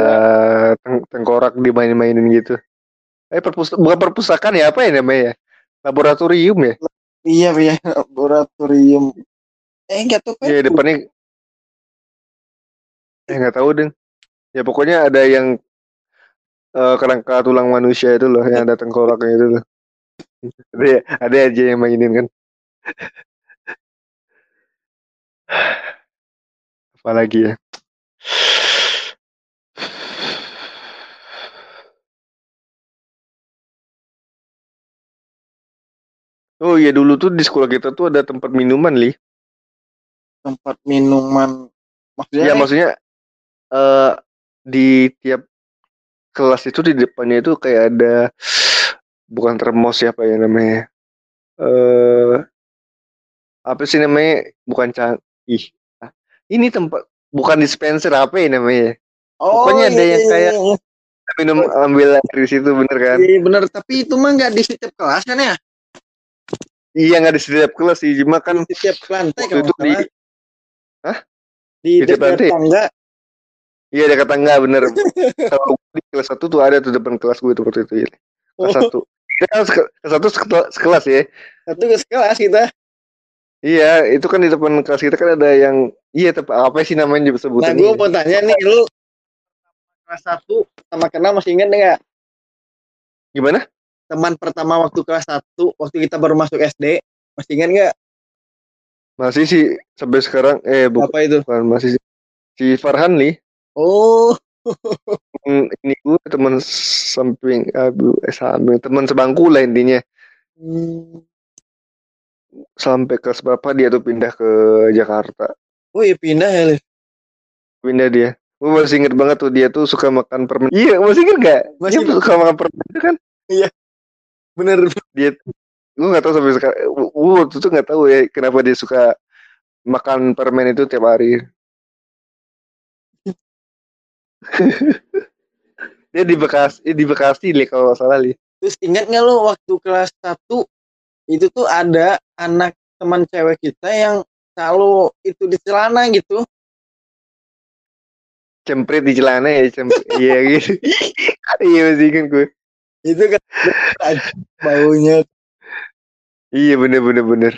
teng- tengkorak dimain-mainin gitu. Eh perpus bukan perpustakaan ya apa ya namanya? ya? Laboratorium ya? Iya, iya, laboratorium. Eh, enggak tuh, Pak. Iya depannya. Eh nggak tahu deng. Ya pokoknya ada yang eh, kerangka tulang manusia itu loh yang ada tengkoraknya itu loh. Ada, ada aja yang mainin kan. Apalagi ya. Oh iya dulu tuh di sekolah kita tuh ada tempat minuman li. Tempat minuman. Maksudnya, Ya maksudnya eh di tiap kelas itu di depannya itu kayak ada bukan termos siapa ya namanya. Eh apa sih namanya? Bukan cang ih. ah, Ini tempat bukan dispenser apa ya namanya? oh, pokoknya ada iya, yang iya, kayak- iya, Minum ambil air di situ bener kan? Iya, bener. Tapi itu mah nggak di setiap kelas kan ya? Iya nggak di setiap kelas sih, cuma kan Di setiap lantai kalau itu di. Hah? Di Di tiap dekat lantai? tangga. Iya dekat tangga bener. Kalau di kelas satu tuh ada tuh depan kelas gue tuh waktu itu. ya. Kelas Oh, satu. Ya, kan kelas satu sekela- sekelas ya. satu ke sekelas kita. Iya, itu kan di depan kelas kita kan ada yang iya apa sih namanya Nah, sebutannya? gue mau tanya nih, lu kelas satu sama kenal masih ingat nggak? Gimana? Teman pertama waktu kelas satu waktu kita baru masuk SD masih ingat nggak? Masih sih sampai sekarang eh bukan, Apa itu? bukan masih sih. si Farhan nih Oh, Hmm, ini gue teman samping aduh eh samping teman sebangku lah intinya. Hmm. sampai kelas berapa dia tuh pindah ke Jakarta. Oh iya pindah ya, Liv. pindah dia. Gue masih inget banget tuh dia tuh suka makan permen iya masih inget gak Masih dia suka makan permen itu kan? Bener. dia gue nggak tahu sampai sekarang gue waktu itu nggak tahu ya kenapa dia suka makan permen itu tiap hari [LAUGHS] dia di Bekasi eh, di Bekasi li kalau nggak salah li. Terus ingat nggak lo waktu kelas satu itu tuh ada anak teman cewek kita yang kalau itu di celana gitu. cemprit di celana ya cemprit. Iya [LAUGHS] gitu. Iya masih inget gue Itu kan [LAUGHS] baunya. iya bener bener bener.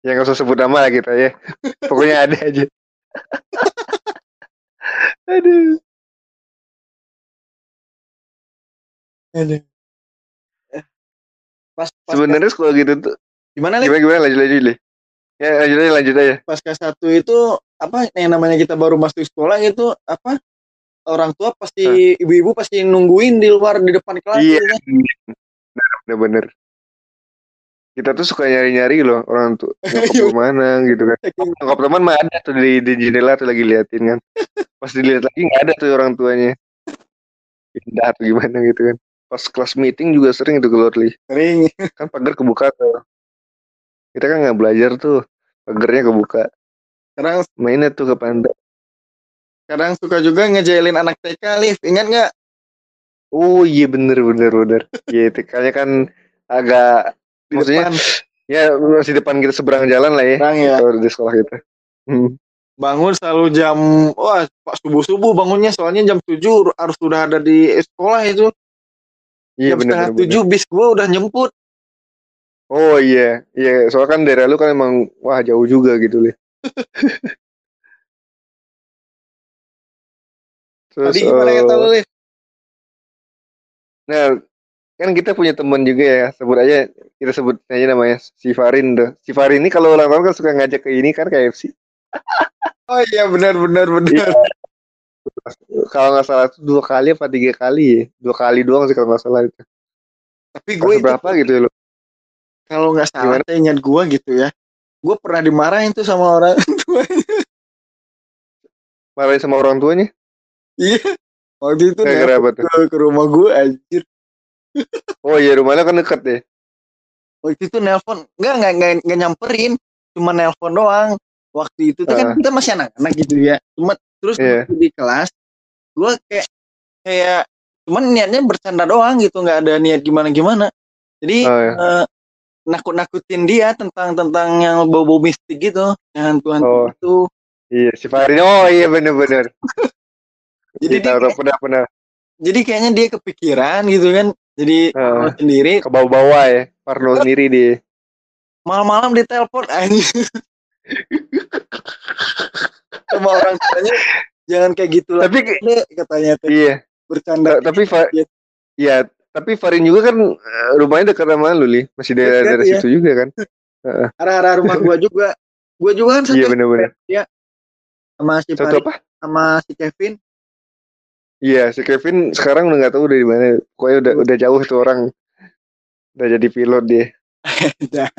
Yang nggak usah sebut nama lah kita ya. Pokoknya ada aja aduh Aduh. Eh, Pas pas sebenarnya sekolah gitu tuh gimana Liv? gimana gimana lanjut lanjut li ya lanjut aja lanjut aja pas kelas satu itu apa yang namanya kita baru masuk sekolah gitu apa orang tua pasti ibu-ibu pasti nungguin di luar di depan kelas Iya. gitu kan. bener-bener kita tuh suka nyari-nyari loh orang tuh [LAUGHS] nyokap Iya. mana gitu kan. Nyokap teman mah ada tuh di, di jendela tuh lagi liatin kan. Pas dilihat lagi nggak ada tuh orang tuanya. Pindah atau gimana gitu kan. Pas kelas meeting juga sering itu keluar li. Sering. [LAUGHS] Kan pagar kebuka tuh. Kita kan nggak belajar tuh pagarnya kebuka. Sekarang mainnya tuh ke pantai. Sekarang suka juga ngejailin anak TK Liv ingat nggak? Oh iya bener bener bener. Iya TK-nya kan agak di Maksudnya, depan. ya masih depan kita seberang jalan lah ya sekarang ya. kalau di sekolah kita. Hmm. bangun selalu jam wah pak subuh subuh bangunnya soalnya jam 7 harus sudah ada di sekolah itu. Iya jam bener setengah tujuh bis gua udah nyemput. Oh iya. Iya soalnya kan daerah lu kan emang wah jauh juga gitu li [LAUGHS] terus tadi gimana eh, kata lu Liv nah kan kita punya teman juga ya sebut aja kita sebut aja namanya si Farin tuh. Si Farin ini kalau ulang tahun kan suka ngajak ke ini kan KFC [LAUGHS] oh iya benar benar benar. Kalau nggak salah tuh dua kali apa tiga kali ya? Dua kali doang sih kalau nggak salah itu. Tapi gue itu berapa gitu ya lu kalau nggak salah Gimana? ingat gua gitu ya gue pernah dimarahin tuh sama orang [LAUGHS] tuanya. Marahin sama orang tuanya? Iya. Waktu itu nelpon ke, ke rumah gue anjir oh iya rumahnya kan deket deh. Waktu itu nelpon. Nggak nggak nggak nggak nyamperin. Cuma nelpon doang. Waktu itu tuh kan Ah. kita masih anak-anak gitu ya. Cuma terus waktu di kelas gue kayak kayak cuman niatnya bercanda doang gitu. Nggak ada niat gimana gimana jadi Oh, iya. eh, nakut-nakutin dia tentang tentang yang bau-bau mistik gitu. Yang hantu-hantu Oh. itu iya si Farin oh iya bener-bener. [LAUGHS] Jadi Iya, dia tahu, tahu, kayak- pernah pernah. jadi kayaknya dia kepikiran gitu kan jadi parno sendiri ke bawah-bawah ya Parno sendiri di malam-malam ditelepon anjing. Sama orang tuanya jangan kayak gitu lah tapi deh katanya teh iya. Bercanda. Ta- tapi Iya. iya tapi Farin juga kan eh, rumahnya dekat sama lu li. Masih daerah daerah iya. situ juga kan. Arah-arah rumah gua juga. Gua juga kan satu iya bener-bener. Sama si apa? sama si Kevin iya si Kevin sekarang udah nggak tahu dari mana. Pokoknya udah udah jauh tuh orang. Udah jadi pilot dia. [LAUGHS] Dan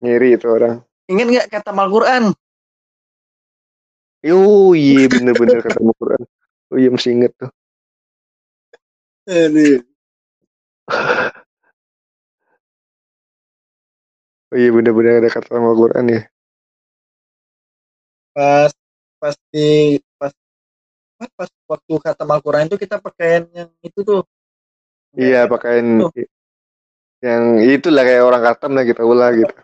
ngiri itu orang. Ingat nggak kata Al-Quran Oh iya bener-bener kata Al-Quran oh iya masih inget tuh. Aduh. oh iya bener-bener ada kata Al-Quran ya. Pas pas di pas pas, waktu kata Al-Quran itu kita pakaian yang itu tuh. Iya pakaian Tuh. yang itulah kayak orang katam lah kita ulah gitu.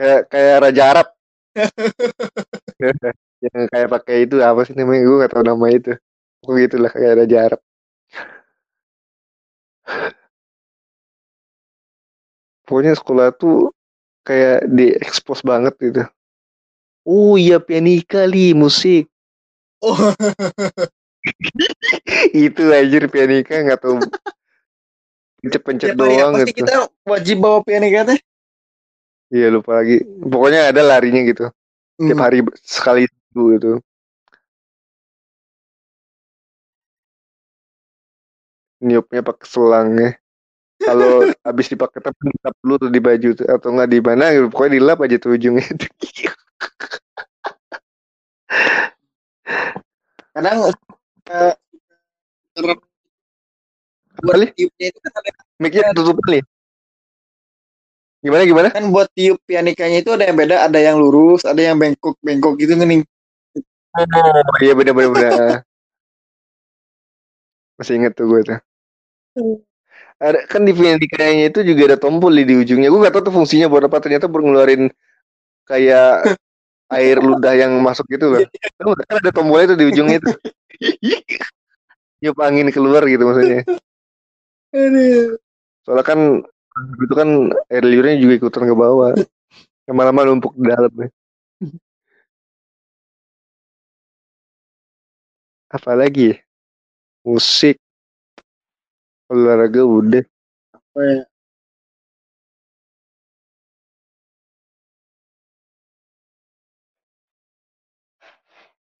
Kayak kayak Raja Arab. [LAUGHS] [LAUGHS] Yang kayak pakai itu apa sih namanya? Gue gak tahu nama itu. Pokoknya gitulah kayak Raja Arab. [SIGHS] Pokoknya sekolah tuh kayak diekspos banget gitu. Oh iya pianika li musik Oh, [LAUGHS] itu anjir pianika nggak tahu. Pencet-pencet tiap hari doang gitu. kita wajib bawa pianika teh? iya lupa lagi. Pokoknya ada larinya gitu. Tiap Hmm. hari sekali dulu gitu. Niupnya pakai selangnya kalau [LAUGHS] habis dipakai tapi dilap dulu tuh di baju tuh, atau nggak di mana gitu pokoknya dilap aja tuh ujungnya [LAUGHS] Kadang uh, buat Kali? tiupnya itu kan ada tutup kali gimana gimana? Kan buat tiup pianikanya itu ada yang beda, ada yang lurus, ada yang bengkok-bengkok gitu nih. oh iya bener bener bener. [LAUGHS] Masih inget tuh gue tuh. Ada kan di pianikanya itu juga ada tombol di, di ujungnya. Gue gak tahu tuh fungsinya buat apa. Ternyata buat ngeluarin kayak [LAUGHS] air ludah yang masuk gitu loh [LAUGHS] Tahu kan ada tombolnya tuh di ujungnya itu. [LAUGHS] Nyup angin keluar gitu maksudnya. Soalnya kan itu kan air liurnya juga ikutan ke bawah. Lama-lama numpuk di dalam ya. apalagi ya? musik. Olahraga udah. Apa ya?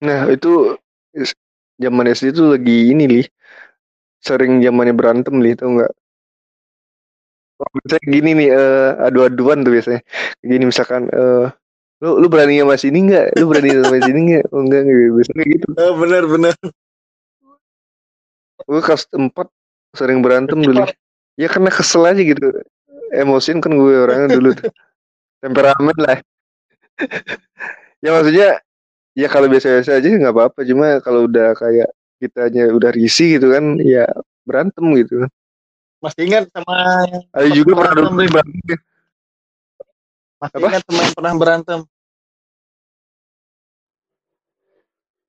Nah itu zaman SD tuh lagi ini li. Sering zamannya berantem li tau nggak? Biasanya gini nih eh, adu-aduan tuh biasanya. Gini misalkan eh, lu lu berani sama sini nggak? Lu berani sama sini nggak? Oh enggak enggak biasanya gitu. Oh, benar benar. gue kelas 4 sering berantem dulu ya karena kesel aja gitu. Emosiin kan gue orangnya dulu tuh. [LAUGHS] Temperamen lah. Ya maksudnya ya kalau biasa-biasa aja nggak apa-apa. Cuma kalau udah kayak kitanya udah risih gitu kan ya berantem gitu. Masih ingat sama ada juga pernah berantem, berantem? Masih Apa? ingat sama yang pernah berantem.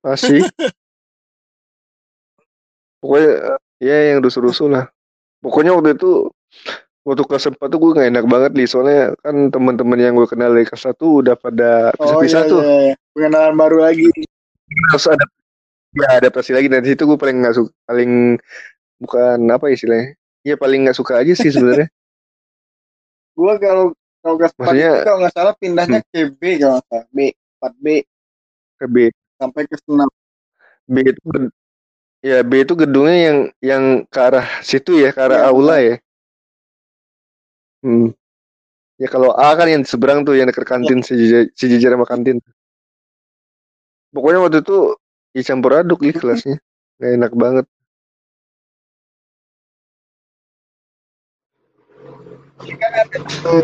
masih. [LAUGHS] Pokoknya ya yang rusuh-rusuh lah. Pokoknya waktu itu waktu kelas 4 tuh gue gak enak banget nih soalnya kan teman-teman yang gue kenal dari kelas 1 udah pada Oh pisah-pisah iya, tuh. iya, iya. Pengenalan baru lagi. harus ada ya adaptasi lagi. Dan situ gue paling nggak suka paling bukan apa istilahnya ya paling nggak suka aja sih sebenarnya. [LAUGHS] Gua kalau kalau kelas 4 Maksudnya- itu kalau nggak salah pindahnya ke B kalau nggak salah. B 4B ke B. Sampai ke 6. B itu ya B itu gedungnya yang yang ke arah situ ya ke arah Iya, aula ya hmm. ya kalau A kan yang di seberang tuh yang dekat kantin sejajar, sejajar sama kantin. Pokoknya waktu itu ya campur aduk nih kelasnya. Nggak enak banget.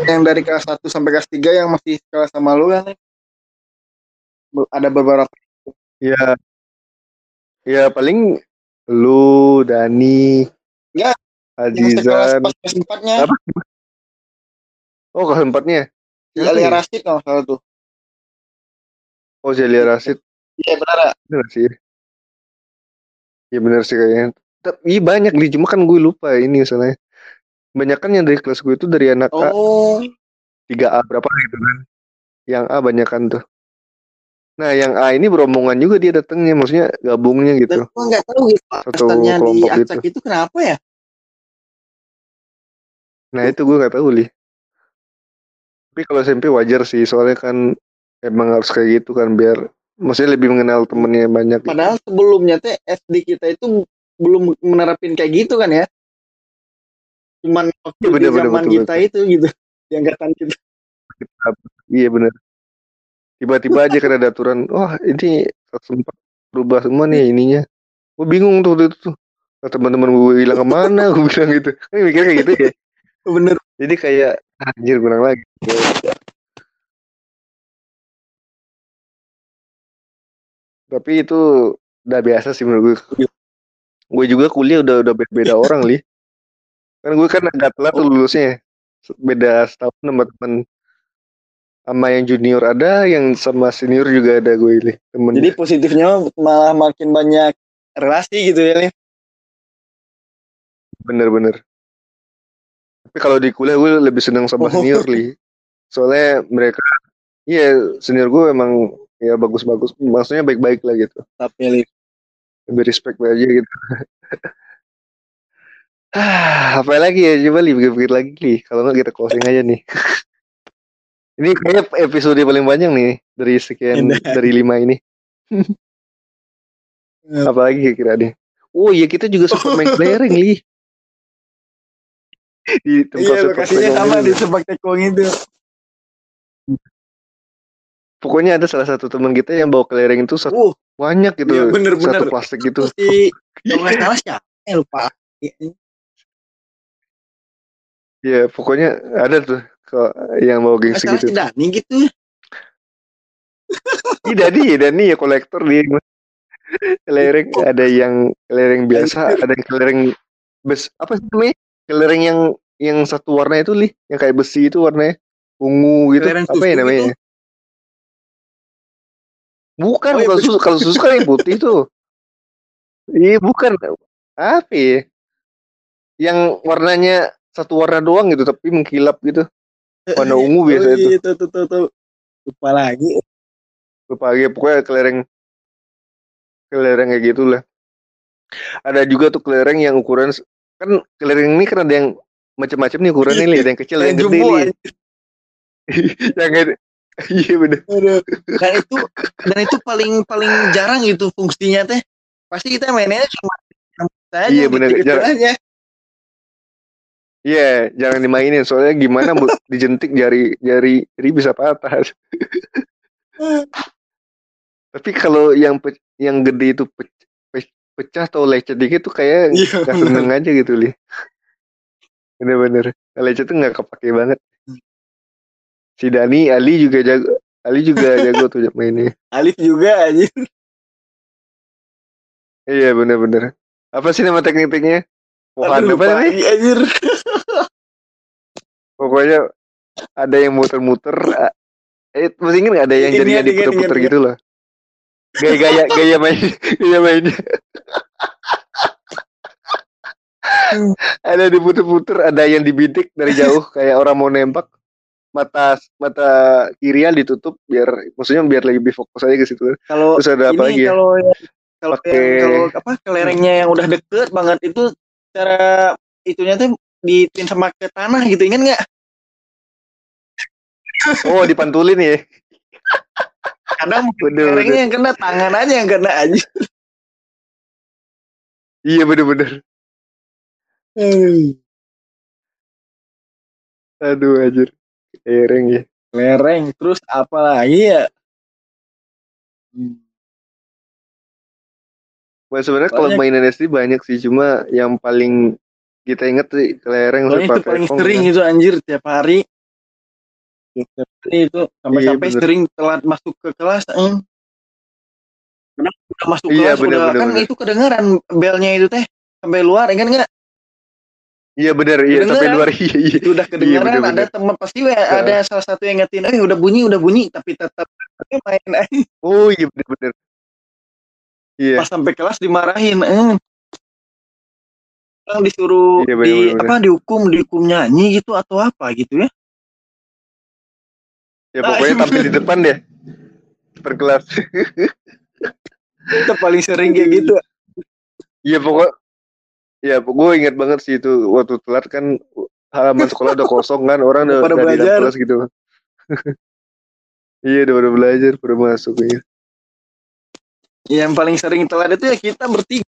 Yang dari kelas 1 sampai kelas 3 yang masih kelas sama lu kan. Be- Ada beberapa. Ya ya paling lu Dani Ya, yang sekelas Azizan pas kelas 4-nya. Apa? Oh kelas empatnya Si Alia Rashid kalau nggak salah tuh. oh Zelia Rasid Iya benar. ya? bener sih. Ya bener sih kayaknya. Tapi banyak nih cuma kan gue lupa ini misalnya banyak kan yang dari kelas gue itu dari anak A. Oh, 3A berapa gitu kan. Yang A banyak kan tuh. Nah yang A ini beromongan juga dia datangnya maksudnya gabungnya gitu. gua nggak tahu gitu. satu Masternya di kelompok gitu. acak itu kenapa ya? nah itu gue nggak tahu li tapi kalau SMP wajar sih soalnya kan emang harus kayak gitu kan biar maksudnya lebih mengenal temennya banyak gitu. Padahal sebelumnya teh SD kita itu belum menerapin kayak gitu kan ya. Cuman waktu Iya, di bener-bener, zaman betul, kita itu gitu. [LAUGHS] Di angkatan kita. iya bener tiba-tiba aja kan ada aturan wah ini sempat berubah semua nih ininya gue bingung tuh itu tuh Nah, teman-teman gue hilang ke mana gue bilang gitu kan mikir kayak gitu ya Bener. jadi kayak anjir kurang lagi. Tapi itu udah biasa sih menurut gue gue juga kuliah udah udah beda, beda orang li. Kan gue kan agak telat tuh lulusnya. Beda setahun sama temen. Sama yang junior ada yang sama senior juga ada gue li temen Jadi positifnya malah makin banyak relasi gitu ya. Lim. bener-bener tapi kalau di kuliah gue lebih senang sama Oh. senior li. Soalnya mereka iya senior gue emang ya bagus-bagus. Maksudnya baik-baik lah gitu. Tapi Liv. lebih respect aja gitu. [SIGHS] Ah, apa lagi ya coba li pikir-pikir lagi li. Kalau nggak kita closing aja nih. [LAUGHS] Ini kayaknya episode paling panjang nih dari sekian dari lima ini. [LAUGHS] Apa lagi kira-kira deh oh iya kita juga sempat main [LAUGHS] kelereng li di tempat Iya lokasinya sama di sepak tekong itu. pokoknya ada salah satu teman kita yang bawa kelereng itu satu Uh, banyak gitu iya bener-bener. satu plastik gitu Itu si kalau nggak salah siapa? Eh lupa. Iya, pokoknya ada tuh kok yang bawa Nggak gengsi salah gitu. si Dani gitu. Iya, Dani ya, Dani ya kolektor dia. Kelereng ada yang kelereng biasa, ada yang kelereng bes apa sih namanya? Kelereng yang yang satu warna itu lih, yang kayak besi itu warnanya ungu gitu. Kelereng apa ya namanya? gitu. Bukan, Oh, iya, bukan susu. Kalau susu kan yang putih tuh. Iya, bukan. Apa ya? Yang warnanya satu warna doang gitu, tapi mengkilap gitu. Warna ungu biasa oh, itu. iya, tuh, tuh, tuh. Lupa lagi. lupa lagi pokoknya kelereng kelereng kayak gitulah ada juga tuh kelereng yang ukuran kan kelereng ini kan ada yang macam-macam nih ukurannya nih ada yang kecil ada yang gede nih [LAUGHS] yang iya bener. Dan itu dan itu paling paling jarang itu fungsinya teh. Pasti kita mainnya cuma saja Iya, bener, gitu, jarang. aja. iya jangan dimainin soalnya gimana bu [LAUGHS] dijentik jari jari jari bisa patah [LAUGHS] tapi kalau yang yang gede itu pe- pe- pecah atau lecet dikit tuh kayak [LAUGHS] Iya, nggak seneng aja gitu li. Bener-bener. Lecet tuh nggak kepake banget. Si Dani Ali juga jago. Ali juga [LAUGHS] jago tuh mainnya. Alif juga aja. iya bener-bener. Apa sih nama teknik-tekniknya Pohon Aduh, apa namanya? lagi, anjir. [LAUGHS] pokoknya ada yang muter-muter eh masih inget nggak ada yang Ingat, jadinya ingat, diputer-puter ingat, gitu loh gaya-gaya gaya main gaya mainnya ada diputer-puter ada yang dibidik dari jauh kayak orang mau nembak. Mata mata kirian ditutup biar maksudnya biar lebih fokus aja ke situ. Kalau terus ada apa ini lagi ya? kalau yang kalau Pakai- yang kalau apa kelerengnya yang udah deket banget itu cara itunya tuh dipin sama ke tanah gitu ingat nggak? oh dipantulin ya Kadang kelerengnya bener yang kena tangan aja yang kena aja. iya bener bener aduh anjir Ereng ya Lereng terus apa lagi ya? Wah, sebenarnya kalau mainan SD banyak sih, cuma yang paling kita inget sih kelereng Soalnya itu paling sering kan. itu anjir tiap hari. Tiap hari itu sampai-sampai Iya, sering telat masuk ke kelas. Eh. Karena udah masuk Iya, kelas bener, udah bener, kan bener. itu kedengaran belnya itu teh sampai luar kan nggak? Iya benar, iya sampai luar [LAUGHS] iya iya. Itu udah kedengaran bener, ada teman pasti we- ada salah satu yang ngetin, eh udah bunyi udah bunyi tapi tetap main aja. Oh iya benar benar. Iya. pas sampai kelas dimarahin. Eh. Orang disuruh Iya, bener, di bener, bener. apa dihukum dihukum nyanyi gitu atau apa gitu ya? Ya pokoknya iya, tampil di depan deh. Per kelas. Kita paling sering kayak gitu. Iya pokok Ya gue inget banget sih itu waktu telat kan halaman sekolah udah kosong kan orang udah Pada udah belajar. kelas gitu. [LAUGHS] iya udah pada belajar, pada masuk ya. Yang paling sering telat itu ya kita bertiga.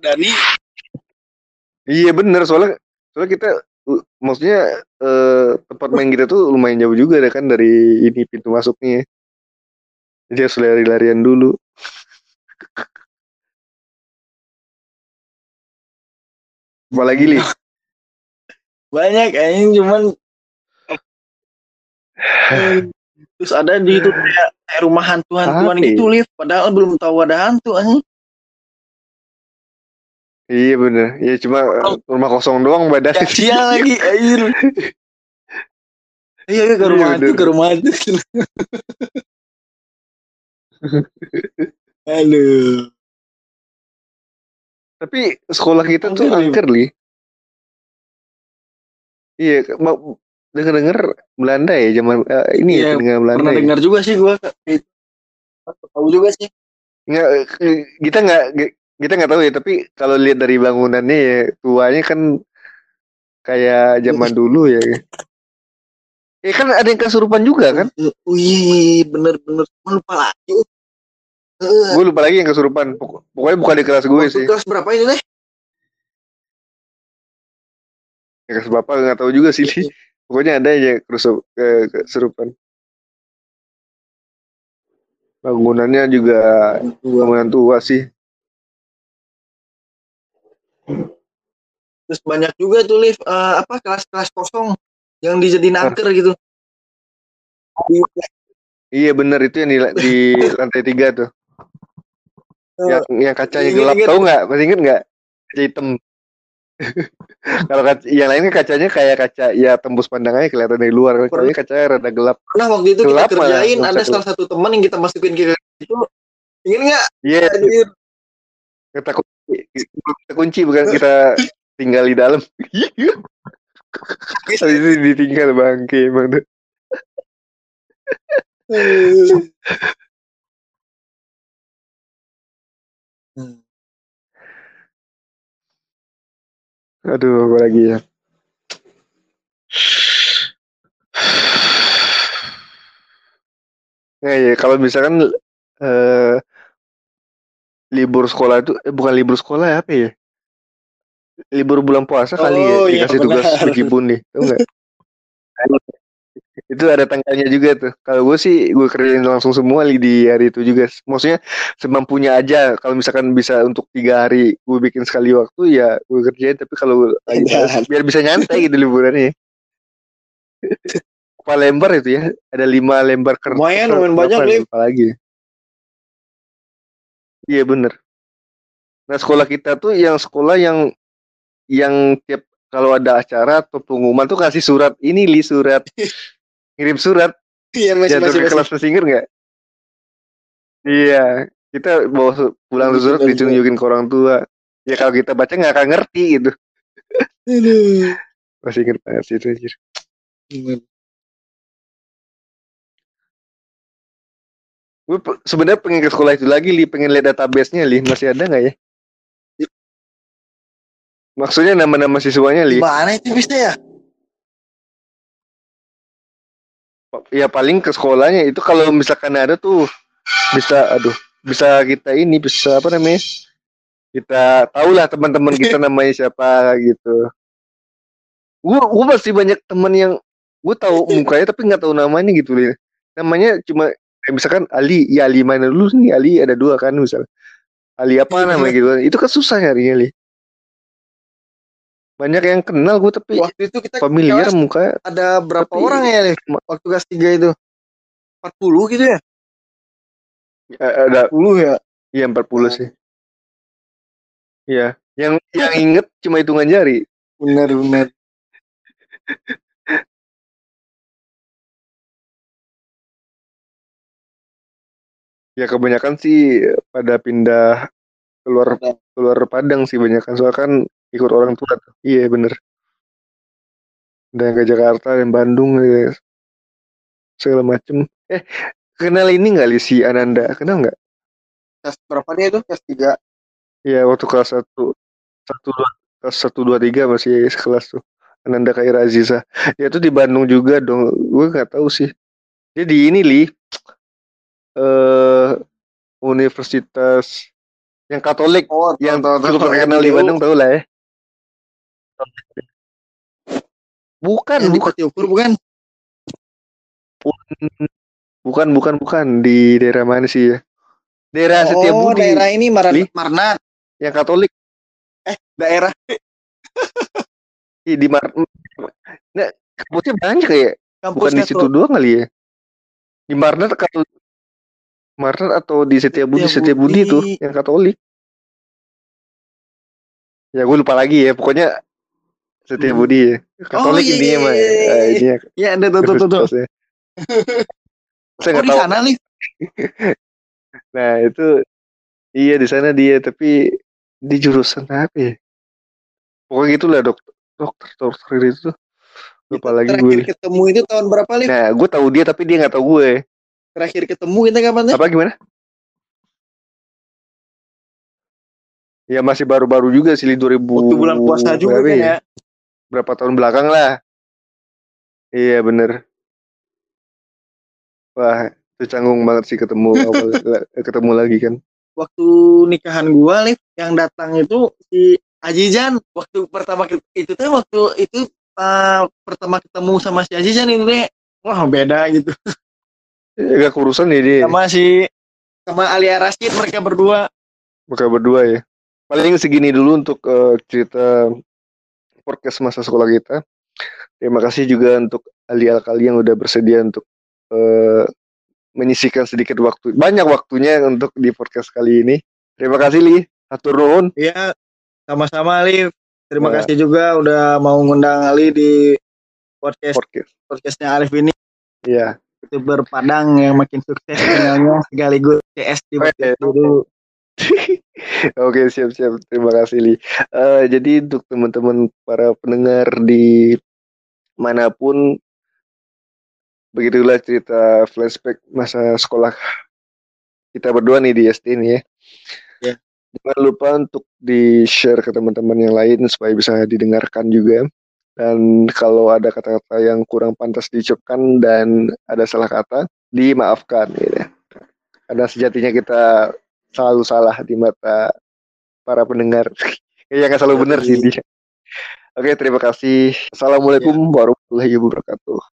Dani Iya bener soalnya soalnya kita maksudnya eh, tempat main kita tuh lumayan jauh juga ya kan dari ini pintu masuknya. Jadi harus lari-larian dulu. Apalagi li? [LAUGHS] banyak kayaknya cuman [SIGHS] terus ada di itu kayak, kayak rumah hantu-hantuan gitu lift padahal belum tahu ada hantu anjing. Iya bener. Ya cuma eh, rumah kosong doang badan. Ya, sial lagi [LAUGHS] air. Iya iya, ke Iya, rumah hantu bener. ke rumah hantu. [LAUGHS] Aduh. Tapi sekolah kita tuh Angker, Li. angker li. Iya, mau dengar-dengar Belanda ya zaman eh, ini ya Iya, pendengar Belanda Pernah ya. dengar juga sih gua. Itu. tahu juga sih nggak eh, kita nggak kita nggak tahu ya tapi kalau lihat dari bangunannya ya tuanya kan kayak zaman dulu ya Eh [LAUGHS] kan ada yang kesurupan juga kan? Wih, bener-bener lupa lagi. Uh, gue lupa lagi yang kesurupan. Pok pokoknya bukan di kelas gue sih. Kelas berapa ini deh? Ya, kelas berapa nggak tahu juga sih. Iya. [LAUGHS] Pokoknya ada aja kesurupan. Bangunannya juga bangunan tua sih. Terus banyak juga tuh lift uh, apa kelas-kelas kosong yang dijadiin angker gitu. Iya bener itu yang di, di lantai tiga tuh. yang, yang kacanya gelap tahu nggak? Masih inget nggak? Kaca hitam. [LAUGHS] Kalau kaca, yang lainnya kacanya kayak kaca ya tembus pandangannya kelihatan dari luar. Kalau ini kacanya rada gelap. Nah waktu itu gelap kita kerjain malah, ada salah satu teman yang kita masukin ke itu. Ingin nggak? Iya. Yeah. Kita kunci, kita kunci bukan kita tinggal di dalam. [LAUGHS] Habis itu ditinggal bangke emang tuh. Aduh, apa lagi ya? Nah, ya, kalau misalkan eh, libur sekolah itu eh, bukan libur sekolah ya, apa ya? libur bulan puasa oh, kali ya oh, iya, dikasih iya, tugas [LAUGHS] bikin bun nih, itu ada tanggalnya juga tuh. Kalau gue sih gue kerjain langsung semua di hari itu juga. Maksudnya semampunya aja. Kalau misalkan bisa untuk tiga hari gue bikin sekali waktu ya gue kerjain. Tapi kalau biar bisa nyantai gitu liburannya. [LAUGHS] Apa lembar itu ya? Ada lima lembar kertas. Lumayan, lumayan banyak nih. Apalagi. Iya bener. Nah sekolah kita tuh yang sekolah yang yang tiap kalau ada acara atau pengumuman tuh kasih surat ini li surat. [LAUGHS] Ngirim surat. Iya masih masih, masih kelas masih inget nggak? Iya kita bawa pulang tuh surat ditunjukin ke orang tua. Ya kalau kita baca nggak akan ngerti gitu. Masih inget banget sih itu anjir gue sebenarnya pengen ke sekolah itu lagi li. Pengen lihat database-nya li. Masih ada nggak ya? Maksudnya nama-nama siswanya, Li? Mana itu bisa ya? Ya paling ke sekolahnya. Itu kalau misalkan ada tuh bisa aduh bisa kita ini bisa apa namanya? Kita tahu lah teman-teman kita [LAUGHS] namanya siapa gitu. Gue gue pasti banyak teman yang gue tahu [LAUGHS] mukanya tapi nggak tahu namanya gitu li. Namanya cuma kayak misalkan Ali ya Ali mana dulu nih? Ali ada dua kan misal. Ali apa namanya gitu itu kan susah nyarinya li. Banyak yang kenal gue tapi waktu itu kita familiar muka ada berapa tapi, orang ya nih waktu kelas tiga itu? 40 gitu ya, ya ada 40 ya? Iya 40 oh. sih. Iya. Yang yang inget cuma hitungan jari. Benar benar [LAUGHS] ya kebanyakan sih pada pindah keluar keluar Padang sih banyak kan soalnya kan ikut orang tua tuh. Iya bener. Dan ke Jakarta dan Bandung ya. segala macem. Eh kenal ini nggak si Ananda? Kenal nggak? Kelas berapa dia itu? Kelas tiga. Iya waktu kelas satu satu dua kelas satu dua tiga masih sekelas tuh. Ananda Kaira Aziza. Ya itu di Bandung juga dong. Gue nggak tahu sih. Jadi ini li eh Universitas yang Katolik oh, yang cukup terkenal di Bandung tahu lah ya. Bukan, yang bukan. Di Ukur bukan? Bukan, bukan, bukan. Di daerah mana sih ya? Daerah oh, Setiabudi. daerah ini Mar Marna. Yang Katolik. Eh, daerah. [LAUGHS] di Mar nah, kampusnya banyak ya. Kampus bukan di situ doang kali ya. Di Marna atau Marna atau di Setiabudi, Setiabudi, Setiabudi tuh yang Katolik. Ya gue lupa lagi ya. Pokoknya Setia hmm. Budi ya. Katolik oh, intinya mah. Iya, uh, iya, iya ada tuh tuh tuh. tuh. Saya nggak oh, tahu. sana nih. [LAUGHS] nah itu iya di sana dia tapi di jurusan apa ya? Pokoknya gitulah dokter dokter dokter itu. Lupa itu lagi gue. Ketemu itu tahun berapa nih? Nah gue tahu dia tapi dia nggak tahu gue. Terakhir ketemu kita kapan nih? Apa gimana? Ya masih baru-baru juga sih 2000. Waktu bulan puasa juga kan ya? ya. Berapa tahun belakang lah. Iya bener. Wah, itu canggung banget sih ketemu [LAUGHS] eh, ketemu lagi kan. Waktu nikahan gua nih yang datang itu si Ajijan waktu pertama itu tuh waktu itu uh, pertama ketemu sama si Ajijan ini wah beda gitu. [LAUGHS] Agak kurusan nih dia. sama si sama Alia Rashid mereka berdua Mereka berdua ya. Paling segini dulu untuk eh, cerita podcast masa sekolah kita. Terima kasih juga untuk Ali Alkali yang udah bersedia untuk eh, menyisihkan sedikit waktu, banyak waktunya untuk di podcast kali ini. Terima kasih Li, atur nuhun. Iya, sama-sama Ali. Terima Ya. kasih juga udah mau ngundang Ali di podcast Podcast. podcastnya Alif ini Iya. Youtuber Padang yang makin sukses channelnya sekaligus CS di dulu. [LAUGHS] Oke siap-siap terima kasih Li. Eh, jadi untuk teman-teman para pendengar di mana pun begitulah cerita flashback masa sekolah kita berdua nih di SD nih ya. Ya. Jangan lupa untuk di share ke teman-teman yang lain supaya bisa didengarkan juga. Dan kalau ada kata-kata yang kurang pantas diucapkan dan ada salah kata, dimaafkan gitu ya. Karena sejatinya kita selalu salah di mata para pendengar. [LAUGHS] ya nggak selalu benar sih dia. Oke, terima kasih. Assalamualaikum warahmatullahi wabarakatuh.